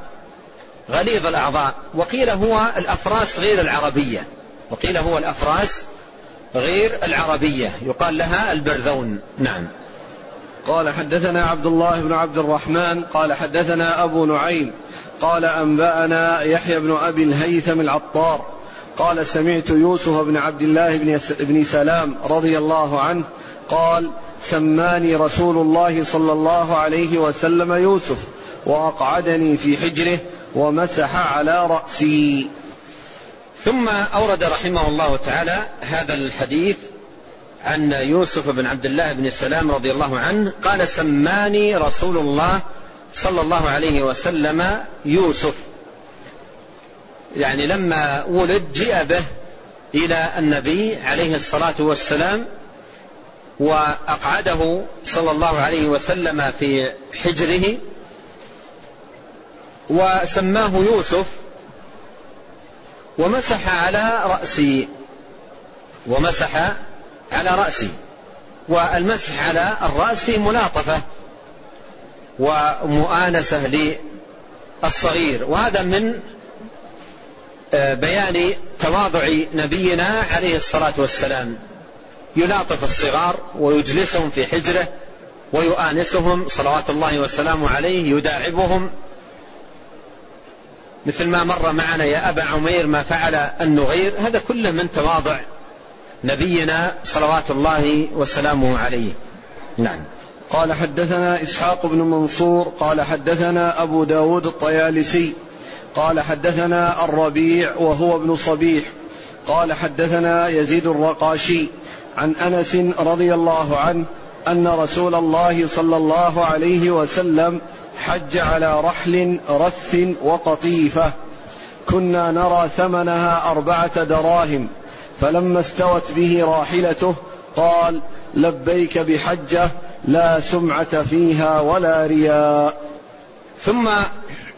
غليظ الأعضاء. وقيل هو الأفراس غير العربية. وقيل هو الأفراس غير العربية. يقال لها البرذون نعم. قال حدثنا عبد الله بن عبد الرحمن قال حدثنا أبو نعيم قال أنبأنا يحيى بن أبي الهيثم العطار قال سمعت يوسف بن عبد الله بن سلام رضي الله عنه قال سماني رسول الله صلى الله عليه وسلم يوسف وأقعدني في حجره ومسح على رأسي. ثم أورد رحمه الله تعالى هذا الحديث عن يوسف بن عبد الله بن سلام رضي الله عنه قال سماني رسول الله صلى الله عليه وسلم يوسف. يعني لما ولد جاء به إلى النبي عليه الصلاة والسلام وأقعده صلى الله عليه وسلم في حجره وسماه يوسف ومسح على رأسي ومسح على رأسي. والمسح على الرأس فيه ملاطفة. ومؤانسة للصغير. وهذا من آه، بيان تواضع نبينا عليه الصلاة والسلام. يلاطف الصغار ويجلسهم في حجرة ويؤانسهم صلوات الله وسلامه عليه يداعبهم. مثل ما مر معنا يا أبا عمير ما فعل النغير. هذا كله من تواضع نبينا صلوات الله وسلامه عليه. نعم. قال حدثنا إسحاق بن منصور قال حدثنا أبو داود الطيالسي قال حدثنا الربيع وهو ابن صبيح قال حدثنا يزيد الرقاشي عن أنس رضي الله عنه أن رسول الله صلى الله عليه وسلم حج على رحل رث وقطيفة كنا نرى ثمنها أربعة دراهم. فلما استوت به راحلته قال لبيك بحجة لا سمعة فيها ولا رياء. ثم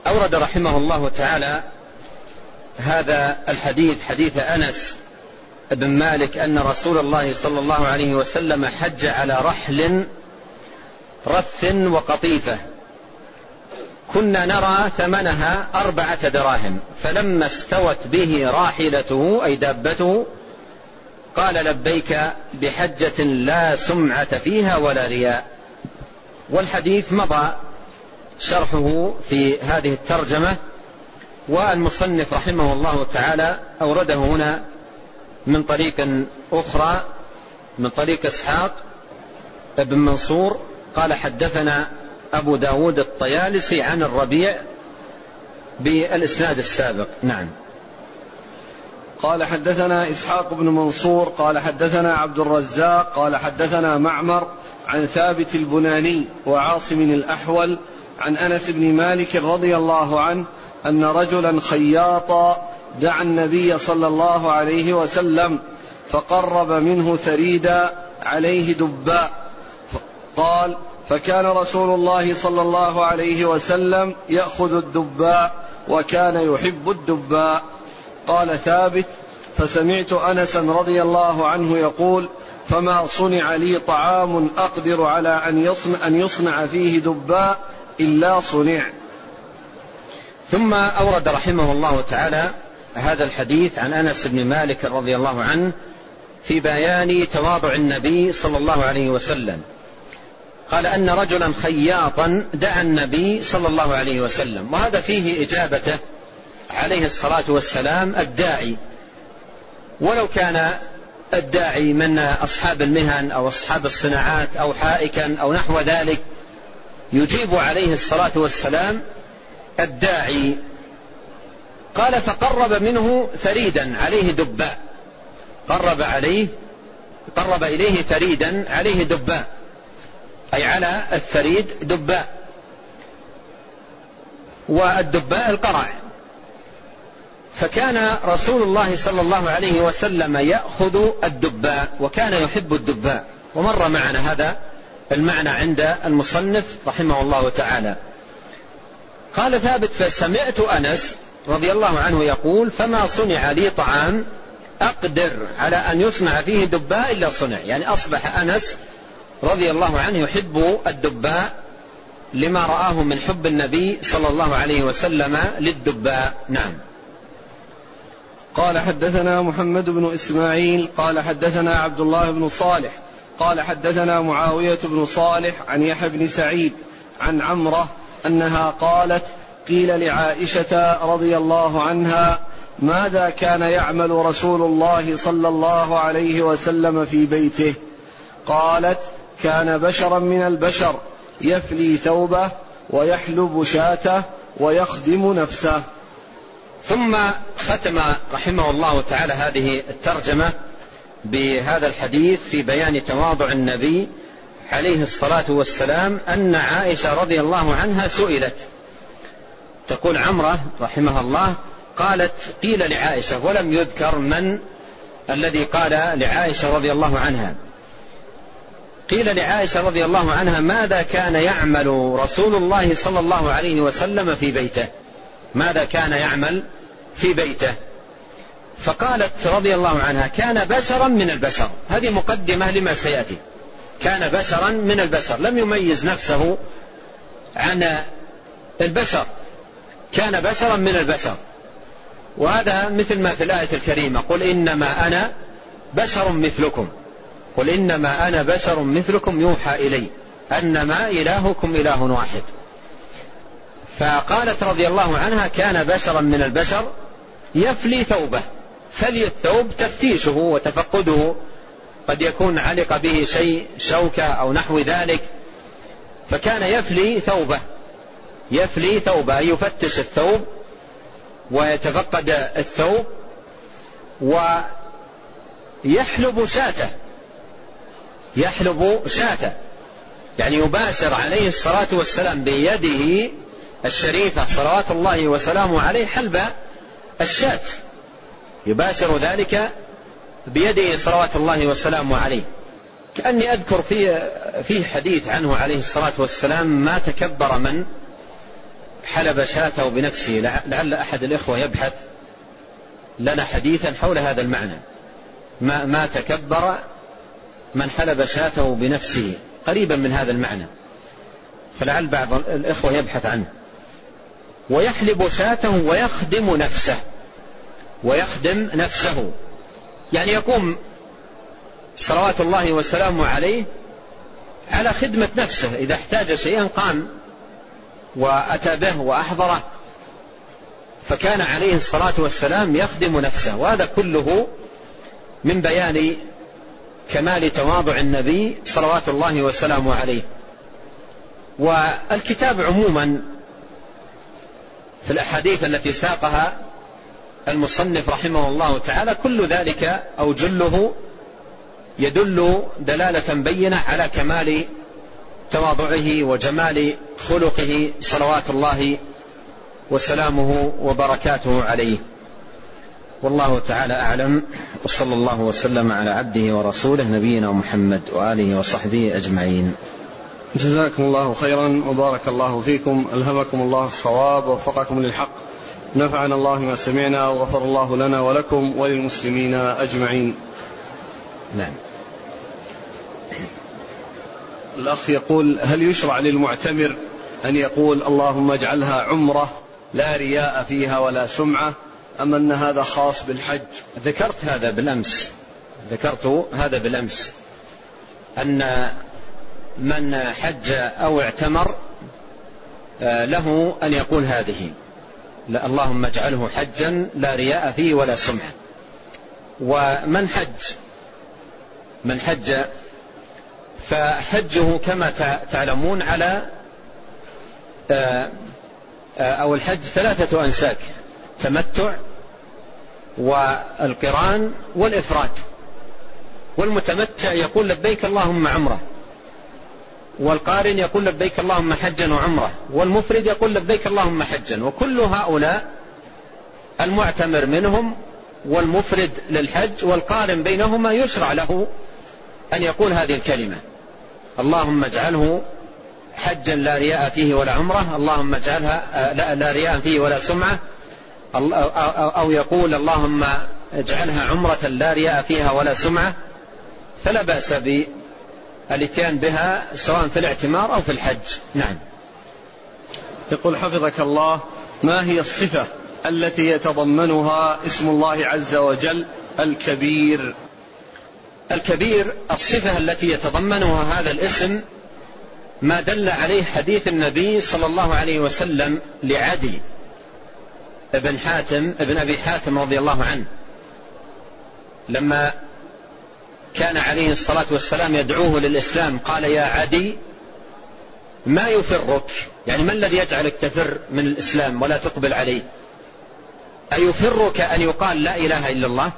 أورد رحمه الله تعالى هذا الحديث حديث أنس بن مالك أن رسول الله صلى الله عليه وسلم حج على رحل رث وقطيفة. كنا نرى ثمنها أربعة دراهم فلما استوت به راحلته أي دابته قال لبيك بحجة لا سمعة فيها ولا رياء. والحديث مضى شرحه في هذه الترجمة والمصنف رحمه الله تعالى أورده هنا من طريق أخرى من طريق إسحاق بن منصور. قال حدثنا أبو داود الطيالسي عن الربيع بالإسناد السابق. نعم. قال حدثنا إسحاق بن منصور قال حدثنا عبد الرزاق قال حدثنا معمر عن ثابت البناني وعاصم الأحول عن أنس بن مالك رضي الله عنه أن رجلا خياطا دعا النبي صلى الله عليه وسلم فقرب منه ثريدا عليه دباء. قال فكان رسول الله صلى الله عليه وسلم يأخذ الدباء وكان يحب الدباء. قال ثابت فسمعت أنسا رضي الله عنه يقول فما صنع لي طعام أقدر على أن يصنع, أن يصنع فيه دباء إلا صنع. ثم أورد رحمه الله تعالى هذا الحديث عن أنس بن مالك رضي الله عنه في بيان تواضع النبي صلى الله عليه وسلم. قال أن رجلا خياطا دعا النبي صلى الله عليه وسلم وهذا فيه إجابته عليه الصلاة والسلام الداعي. ولو كان الداعي من أصحاب المهن أو أصحاب الصناعات أو حائكا أو نحو ذلك يجيب عليه الصلاة والسلام الداعي. قال فقرب منه ثريدا عليه دباء. قرب عليه قرب إليه ثريدا عليه دباء. أي على الثريد دباء. والدباء القرع. فكان رسول الله صلى الله عليه وسلم يأخذ الدباء وكان يحب الدباء. ومر معنا هذا المعنى عند المصنف رحمه الله تعالى. قال ثابت فسمعت أنس رضي الله عنه يقول فما صنع لي طعام أقدر على أن يصنع فيه دباء إلا صنع. يعني أصبح أنس رضي الله عنه يحب الدباء لما رآه من حب النبي صلى الله عليه وسلم للدباء. نعم. قال حدثنا محمد بن إسماعيل قال حدثنا عبد الله بن صالح قال حدثنا معاوية بن صالح عن يحيى بن سعيد عن عمرة أنها قالت قيل لعائشة رضي الله عنها ماذا كان يعمل رسول الله صلى الله عليه وسلم في بيته؟ قالت كان بشرا من البشر يفلي ثوبه ويحلب شاته ويخدم نفسه. ثم ختم رحمه الله تعالى هذه الترجمة بهذا الحديث في بيان تواضع النبي عليه الصلاة والسلام أن عائشة رضي الله عنها سئلت. تقول عمرة رحمها الله قالت قيل لعائشة ولم يذكر من الذي قال لعائشة رضي الله عنها. قيل لعائشة رضي الله عنها ماذا كان يعمل رسول الله صلى الله عليه وسلم في بيته؟ ماذا كان يعمل؟ في بيته. فقالت رضي الله عنها كان بشرا من البشر. هذه مقدمة لما سيأتي. كان بشرا من البشر. لم يميز نفسه عن البشر. كان بشرا من البشر. وهذا مثل ما في الآية الكريمة. قل إنما أنا بشر مثلكم. قل إنما أنا بشر مثلكم يوحى إلي. أنما إلهكم إله واحد. فقالت رضي الله عنها كان بشرا من البشر. يفلي ثوبه. فلي الثوب تفتيشه وتفقده. قد يكون علق به شيء شوكة أو نحو ذلك. فكان يفلي ثوبه. يفلي ثوبه يفتش الثوب ويتفقد الثوب ويحلب شاته. يحلب شاته. يعني يباشر عليه الصلاة والسلام بيده الشريفة صلوات الله وسلامه عليه حلب الشاة يباشر ذلك بيده صلوات الله وسلامه عليه. كأني أذكر في في حديث عنه عليه الصلاة والسلام ما تكبر من حلب شاته بنفسه لعل أحد الإخوة يبحث لنا حديثا حول هذا المعنى. ما, ما تكبر من حلب شاته بنفسه. قريبا من هذا المعنى. فلعل بعض الإخوة يبحث عنه. ويحلب شاته ويخدم نفسه ويخدم نفسه. يعني يقوم صلوات الله وسلامه عليه على خدمة نفسه. إذا احتاج شيئا قام وأتى به وأحضره فكان عليه الصلاة والسلام يخدم نفسه. وهذا كله من بيان كمال تواضع النبي صلوات الله وسلامه عليه. والكتاب عموما في الأحاديث التي ساقها المصنف رحمه الله تعالى كل ذلك أو جله يدل دلالة بينة على كمال تواضعه وجمال خلقه صلوات الله وسلامه وبركاته عليه. والله تعالى أعلم وصلى الله وسلم على عبده ورسوله نبينا محمد وآله وصحبه أجمعين. جزاكم الله خيرا وبارك الله فيكم. ألهمكم الله الصواب ووفقكم للحق. نفعنا الله ما سمعنا وغفر الله لنا ولكم وللمسلمين أجمعين. نعم. الأخ يقول هل يشرع للمعتمر أن يقول اللهم اجعلها عمرة لا رياء فيها ولا سمعة أم أن هذا خاص بالحج؟ ذكرت هذا بالأمس. ذكرت هذا بالأمس. أن من حج أو اعتمر آه، له أن يقول هذه لا اللهم اجعله حجا لا رياء فيه ولا سمعة ومن حج من حج فحجه كما تعلمون على آه، آه، أو الحج ثلاثة أنساك تمتع والقران والإفراد. والمتمتع يقول لبيك اللهم عمره. والقارن يقول لبيك اللهم حجا وعمره والمفرد يقول لبيك اللهم حجا وكل هؤلاء المعتمر منهم والمفرد للحج والقارن بينهما يشرع له أن يقول هذه الكلمة. اللهم اجعله حجا لا رياء فيه ولا عمرة اللهم اجعلها آه، لا, لا رياء فيه ولا سمعة. أو يقول اللهم اجعلها عمرة لا رياء فيها ولا سمعة فلا بأس بالاتيان بها سواء في الاعتمار أو في الحج. نعم. يقول حفظك الله ما هي الصفة التي يتضمنها اسم الله عز وجل؟ الكبير. الكبير الصفة التي يتضمنها هذا الاسم ما دل عليه حديث النبي صلى الله عليه وسلم لعدي ابن حاتم ابن أبي حاتم رضي الله عنه. لما كان عليه الصلاة والسلام يدعوه للإسلام. قال يا عدي ما يفرك؟ يعني ما الذي يجعلك تفر من الإسلام ولا تقبل عليه؟ أيفرك أن يقال لا إله إلا الله؟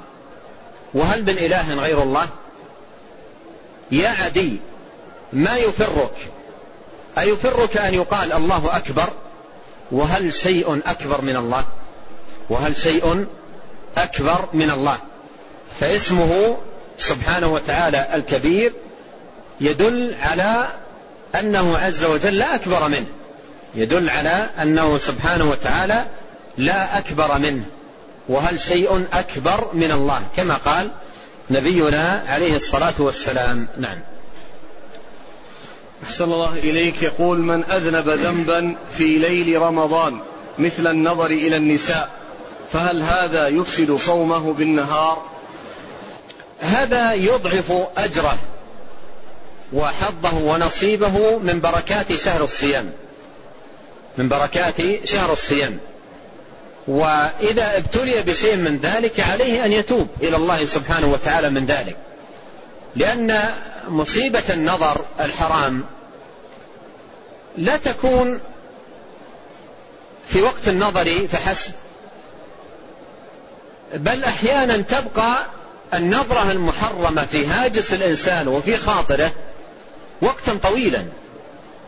وهل من إله غير الله؟ يا عدي ما يفرك؟ أيفرك أن يقال الله أكبر؟ وهل شيء أكبر من الله؟ وهل شيء أكبر من الله؟ فاسمه سبحانه وتعالى الكبير يدل على أنه عز وجل لا أكبر منه. يدل على أنه سبحانه وتعالى لا أكبر منه. وهل شيء أكبر من الله؟ كما قال نبينا عليه الصلاة والسلام. نعم. أحسن الله إليك. يقول من أذنب ذنبا في ليل رمضان مثل النظر إلى النساء فهل هذا يفسد صومه بالنهار؟ هذا يضعف أجره وحظه ونصيبه من بركات شهر الصيام. من بركات شهر الصيام. وإذا ابتلي بشيء من ذلك عليه أن يتوب إلى الله سبحانه وتعالى من ذلك. لأن مصيبة النظر الحرام لا تكون في وقت النظر فحسب بل أحيانا تبقى النظرة المحرمة في هاجس الإنسان وفي خاطره وقتا طويلا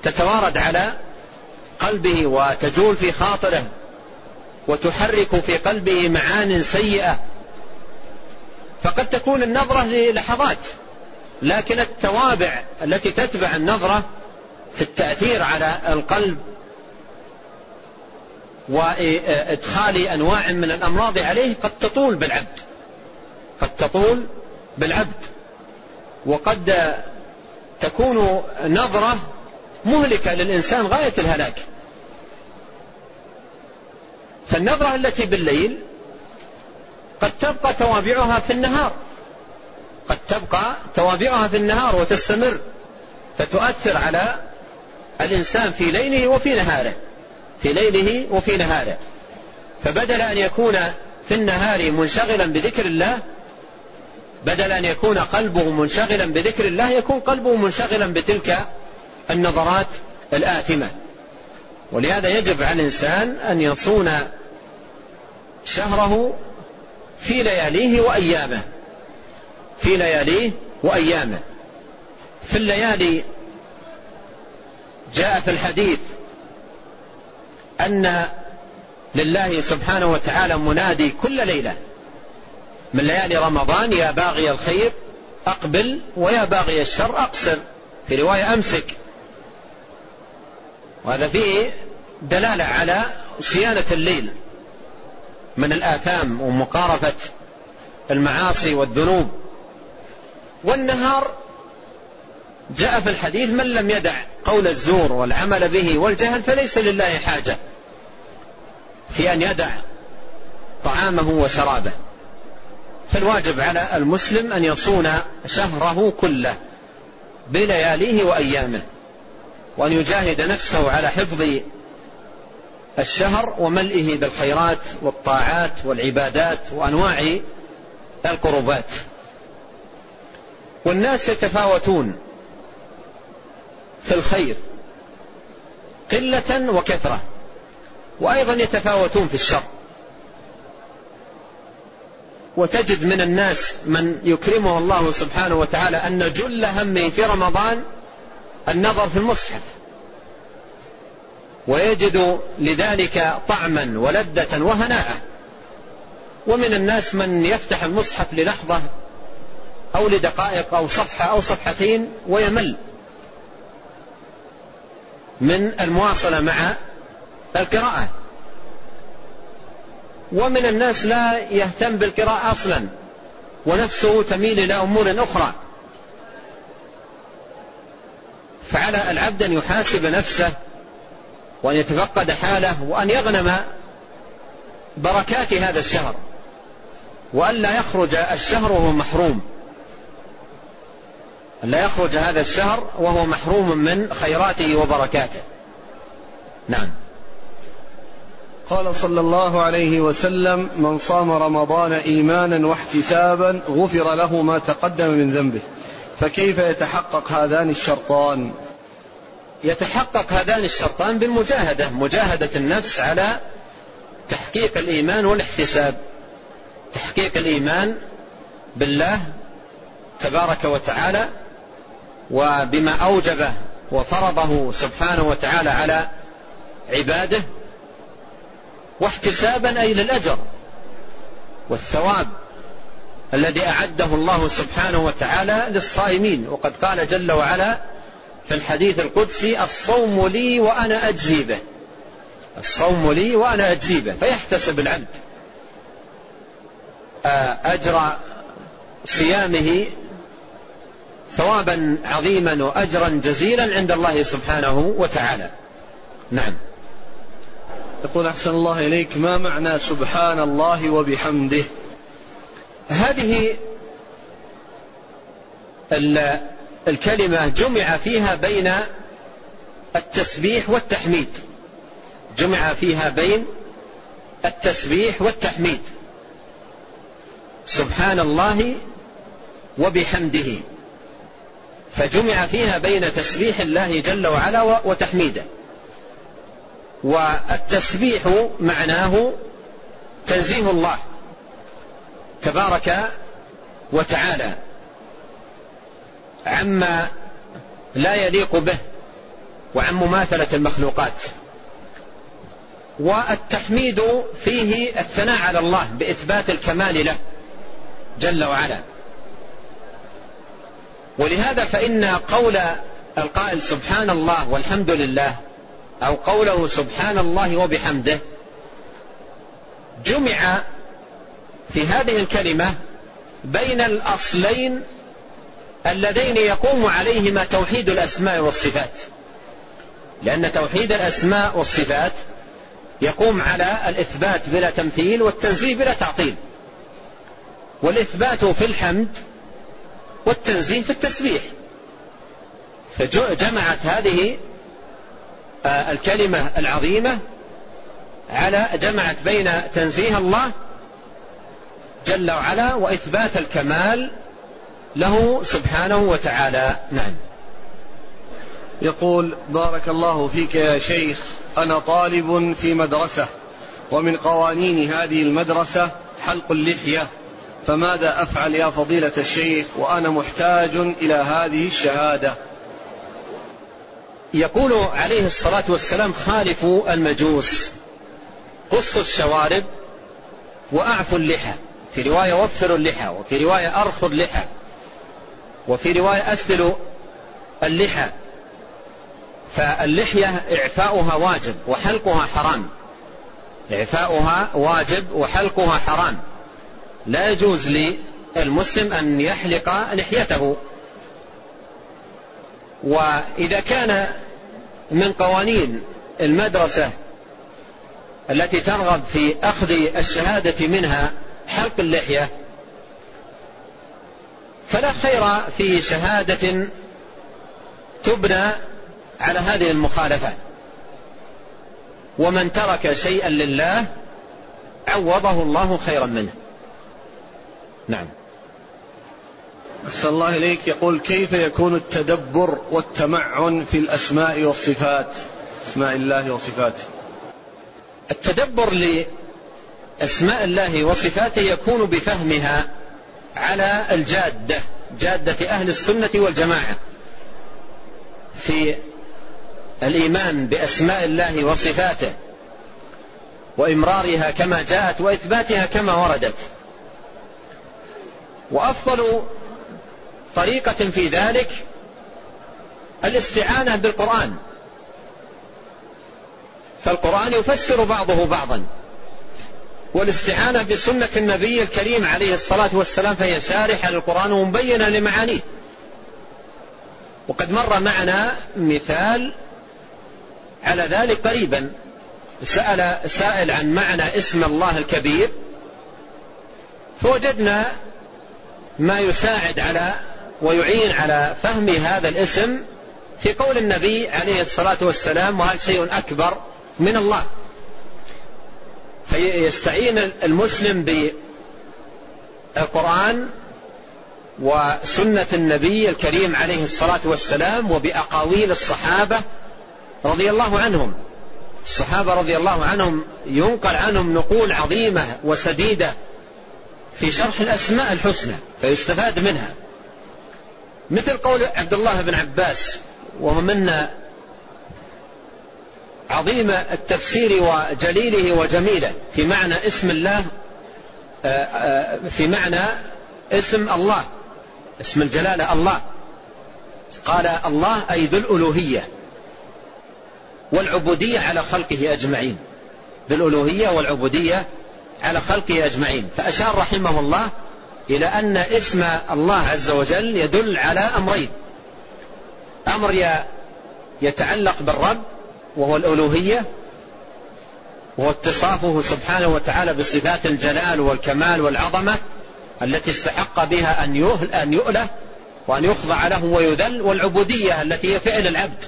تتوارد على قلبه وتجول في خاطره وتحرك في قلبه معان سيئة. فقد تكون النظرة للحظات لكن التوابع التي تتبع النظرة في التأثير على القلب وإدخال أنواع من الأمراض عليه قد تطول بالعبد. قد تطول بالعبد وقد تكون نظرة مهلكة للإنسان غاية الهلاك. فالنظرة التي بالليل قد تبقى توابعها في النهار. قد تبقى توابعها في النهار وتستمر فتؤثر على الإنسان في ليله وفي نهاره في ليله وفي نهاره. فبدل أن يكون في النهار منشغلا بذكر الله بدل أن يكون قلبه منشغلا بذكر الله يكون قلبه منشغلا بتلك النظرات الآثمة. ولهذا يجب على الإنسان أن يصون شهره في لياليه وأيامه. في لياليه وأيامه. في الليالي جاء في الحديث أن لله سبحانه وتعالى منادي كل ليلة. من ليالي رمضان يا باغي الخير أقبل ويا باغي الشر أقصر في رواية أمسك. وهذا فيه دلالة على صيانة الليل من الآثام ومقارفة المعاصي والذنوب. والنهار جاء في الحديث من لم يدع قول الزور والعمل به والجهل فليس لله حاجة في أن يدع طعامه وشرابه. فالواجب على المسلم أن يصون شهره كله بلياليه وأيامه وأن يجاهد نفسه على حفظ الشهر وملئه بالخيرات والطاعات والعبادات وأنواع القربات والناس يتفاوتون في الخير قلة وكثرة وأيضا يتفاوتون في الشر. وتجد من الناس من يكرمه الله سبحانه وتعالى أن جل همه في رمضان النظر في المصحف. ويجد لذلك طعما ولذة وهناء. ومن الناس من يفتح المصحف للحظة أو لدقائق أو صفحة أو صفحتين ويمل. من المواصلة مع القراءة. ومن الناس لا يهتم بالقراءة أصلا ونفسه تميل إلى أمور أخرى. فعلى العبد أن يحاسب نفسه وأن يتفقد حاله وأن يغنم بركات هذا الشهر وأن لا يخرج الشهر وهو محروم. لا يخرج هذا الشهر وهو محروم من خيراته وبركاته. نعم. قال صلى الله عليه وسلم من صام رمضان إيمانا واحتسابا غفر له ما تقدم من ذنبه. فكيف يتحقق هذان الشرطان؟ يتحقق هذان الشرطان بالمجاهدة مجاهدة النفس على تحقيق الإيمان والاحتساب. تحقيق الإيمان بالله تبارك وتعالى وبما أوجبه وفرضه سبحانه وتعالى على عباده واحتسابا أي للأجر والثواب الذي أعده الله سبحانه وتعالى للصائمين. وقد قال جل وعلا في الحديث القدسي الصوم لي وأنا أجزي به. الصوم لي وأنا أجزي به. فيحتسب العبد. آه، أجر صيامه ثوابا عظيما وأجرا جزيلا عند الله سبحانه وتعالى. نعم. يقول أحسن الله إليك ما معنى سبحان الله وبحمده؟ هذه الكلمة جمع فيها بين التسبيح والتحميد. جمع فيها بين التسبيح والتحميد. سبحان الله وبحمده. فجمع فيها بين تسبيح الله جل وعلا وتحميده. والتسبيح معناه تنزيه الله تبارك وتعالى عما لا يليق به وعن مماثلة المخلوقات. والتحميد فيه الثناء على الله بإثبات الكمال له جل وعلا. ولهذا فإن قول القائل سبحان الله والحمد لله أو قوله سبحان الله وبحمده جمع في هذه الكلمة بين الأصلين اللذين يقوم عليهما توحيد الأسماء والصفات. لأن توحيد الأسماء والصفات يقوم على الإثبات بلا تمثيل والتنزيه بلا تعطيل. والإثبات في الحمد والتنزيه في التسبيح. فجمعت هذه آه، الكلمة العظيمة على جمعت بين تنزيه الله جل وعلا وإثبات الكمال له سبحانه وتعالى. نعم. يقول بارك الله فيك يا شيخ أنا طالب في مدرسة ومن قوانين هذه المدرسة حلق اللحية. فماذا أفعل يا فضيلة الشيخ؟ وأنا محتاج إلى هذه الشهادة. يقول عليه الصلاة والسلام خالفوا المجوس قصوا الشوارب واعفوا اللحى في رواية وفروا اللحى وفي رواية ارخوا اللحى وفي رواية اسدلوا اللحى فاللحية إعفاؤها واجب وحلقها حرام. إعفاؤها واجب وحلقها حرام. لا يجوز للمسلم أن يحلق لحيته. وإذا كان من قوانين المدرسة التي ترغب في أخذ الشهادة منها حلق اللحية فلا خير في شهادة تبنى على هذه المخالفة ومن ترك شيئا لله عوضه الله خيرا منه. نعم. أحسن الله إليك. يقول كيف يكون التدبر والتمعن في الأسماء والصفات؟ أسماء الله وصفاته. التدبر لأسماء الله وصفاته يكون بفهمها على الجادة جادة أهل السنة والجماعة. في الإيمان بأسماء الله وصفاته وإمرارها كما جاءت وإثباتها كما وردت. وأفضل طريقة في ذلك الاستعانة بالقرآن. فالقرآن يفسر بعضه بعضا. والاستعانة بسنة النبي الكريم عليه الصلاة والسلام فهي شارحة للقرآن ومبينة لمعانيه. وقد مر معنا مثال على ذلك قريبا. سأل سائل عن معنى اسم الله الكبير. فوجدنا ما يساعد على ويعين على فهم هذا الاسم في قول النبي عليه الصلاة والسلام وهل شيء أكبر من الله. فيستعين المسلم بالقرآن وسنة النبي الكريم عليه الصلاة والسلام وبأقاويل الصحابة رضي الله عنهم. الصحابة رضي الله عنهم ينقل عنهم نقول عظيمة وسديدة في شرح الأسماء الحسنى فيستفاد منها. مثل قول عبد الله بن عباس وهو من عظيم التفسير وجليله وجميله في معنى اسم الله آه، آه، في معنى اسم الله اسم الجلالة الله. قال الله أي ذو الألوهية والعبودية على خلقه أجمعين. بالألوهية والعبودية على خلقه أجمعين. فأشار رحمه الله إلى أن اسم الله عز وجل يدل على أمرين. أمر يتعلق بالرب وهو الألوهية وهو اتصافه سبحانه وتعالى بصفات الجلال والكمال والعظمة التي استحق بها أن يؤله وأن يخضع له ويذل والعبودية التي هي فعل العبد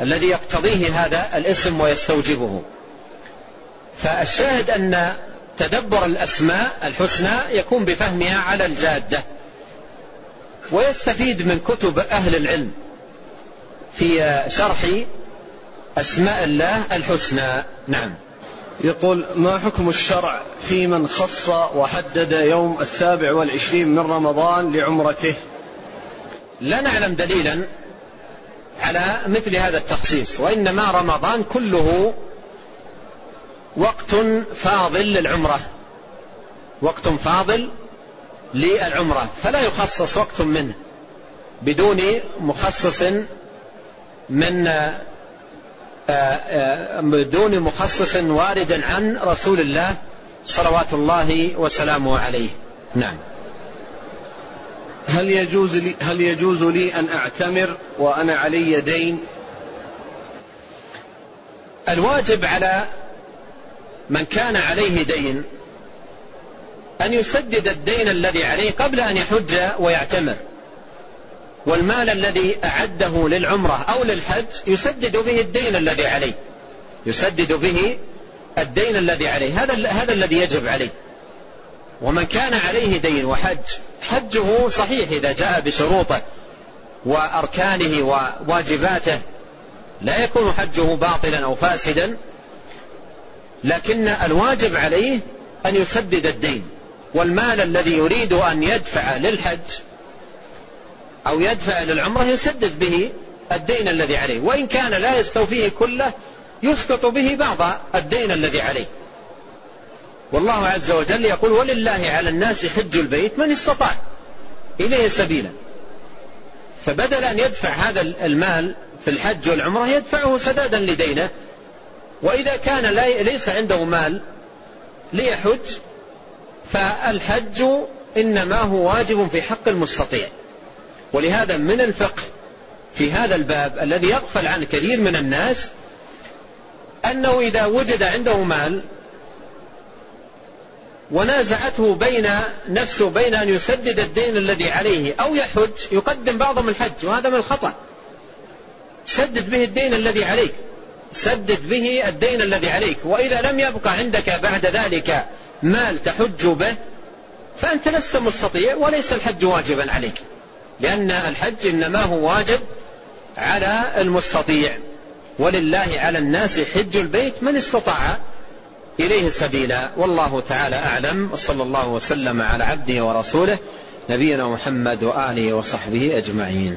الذي يقتضيه هذا الاسم ويستوجبه. فالشاهد أن تدبر الأسماء الحسنى يكون بفهمها على الجادة ويستفيد من كتب أهل العلم في شرح أسماء الله الحسنى. نعم. يقول ما حكم الشرع في من خص وحدد يوم السابع والعشرين من رمضان لعمرته؟ لا نعلم دليلا على مثل هذا التخصيص وإنما رمضان كله وقت فاضل للعمرة. وقت فاضل للعمرة. فلا يخصص وقت منه. بدون مخصص من آه، آه، بدون مخصص وارد عن رسول الله صلوات الله وسلامه عليه. نعم. هل يجوز لي هل يجوز لي أن أعتمر وأنا علي دين؟ الواجب على من كان عليه دين أن يسدد الدين الذي عليه قبل أن يحج ويعتمر. والمال الذي أعده للعمرة أو للحج يسدد به الدين الذي عليه. يسدد به الدين الذي عليه. هذا هذا الذي يجب عليه. ومن كان عليه دين وحج حجه صحيح إذا جاء بشروطه وأركانه وواجباته. لا يكون حجه باطلا أو فاسدا. لكن الواجب عليه أن يسدد الدين والمال الذي يريد أن يدفع للحج أو يدفع إلى العمرة يسدد به الدين الذي عليه وإن كان لا يستوفيه كله يسقط به بعض الدين الذي عليه. والله عز وجل يقول ولله على الناس حج البيت من استطاع إليه سبيلا. فبدل أن يدفع هذا المال في الحج والعمرة يدفعه سدادا لدينه وإذا كان ليس عنده مال ليحج فالحج إنما هو واجب في حق المستطيع. ولهذا من الفقه في هذا الباب الذي يغفل عن كثير من الناس أنه إذا وجد عنده مال ونازعته بين نفسه بين أن يسدد الدين الذي عليه أو يحج يقدم بعضهم الحج وهذا من الخطأ. سدد به الدين الذي عليك. سدد به الدين الذي عليك وإذا لم يبقى عندك بعد ذلك مال تحج به فأنت لست مستطيع وليس الحج واجبا عليك لأن الحج إنما هو واجب على المستطيع. ولله على الناس حج البيت من استطاع إليه سبيلا. والله تعالى أعلم وصلى الله وسلم على عبده ورسوله نبينا محمد وآله وصحبه أجمعين.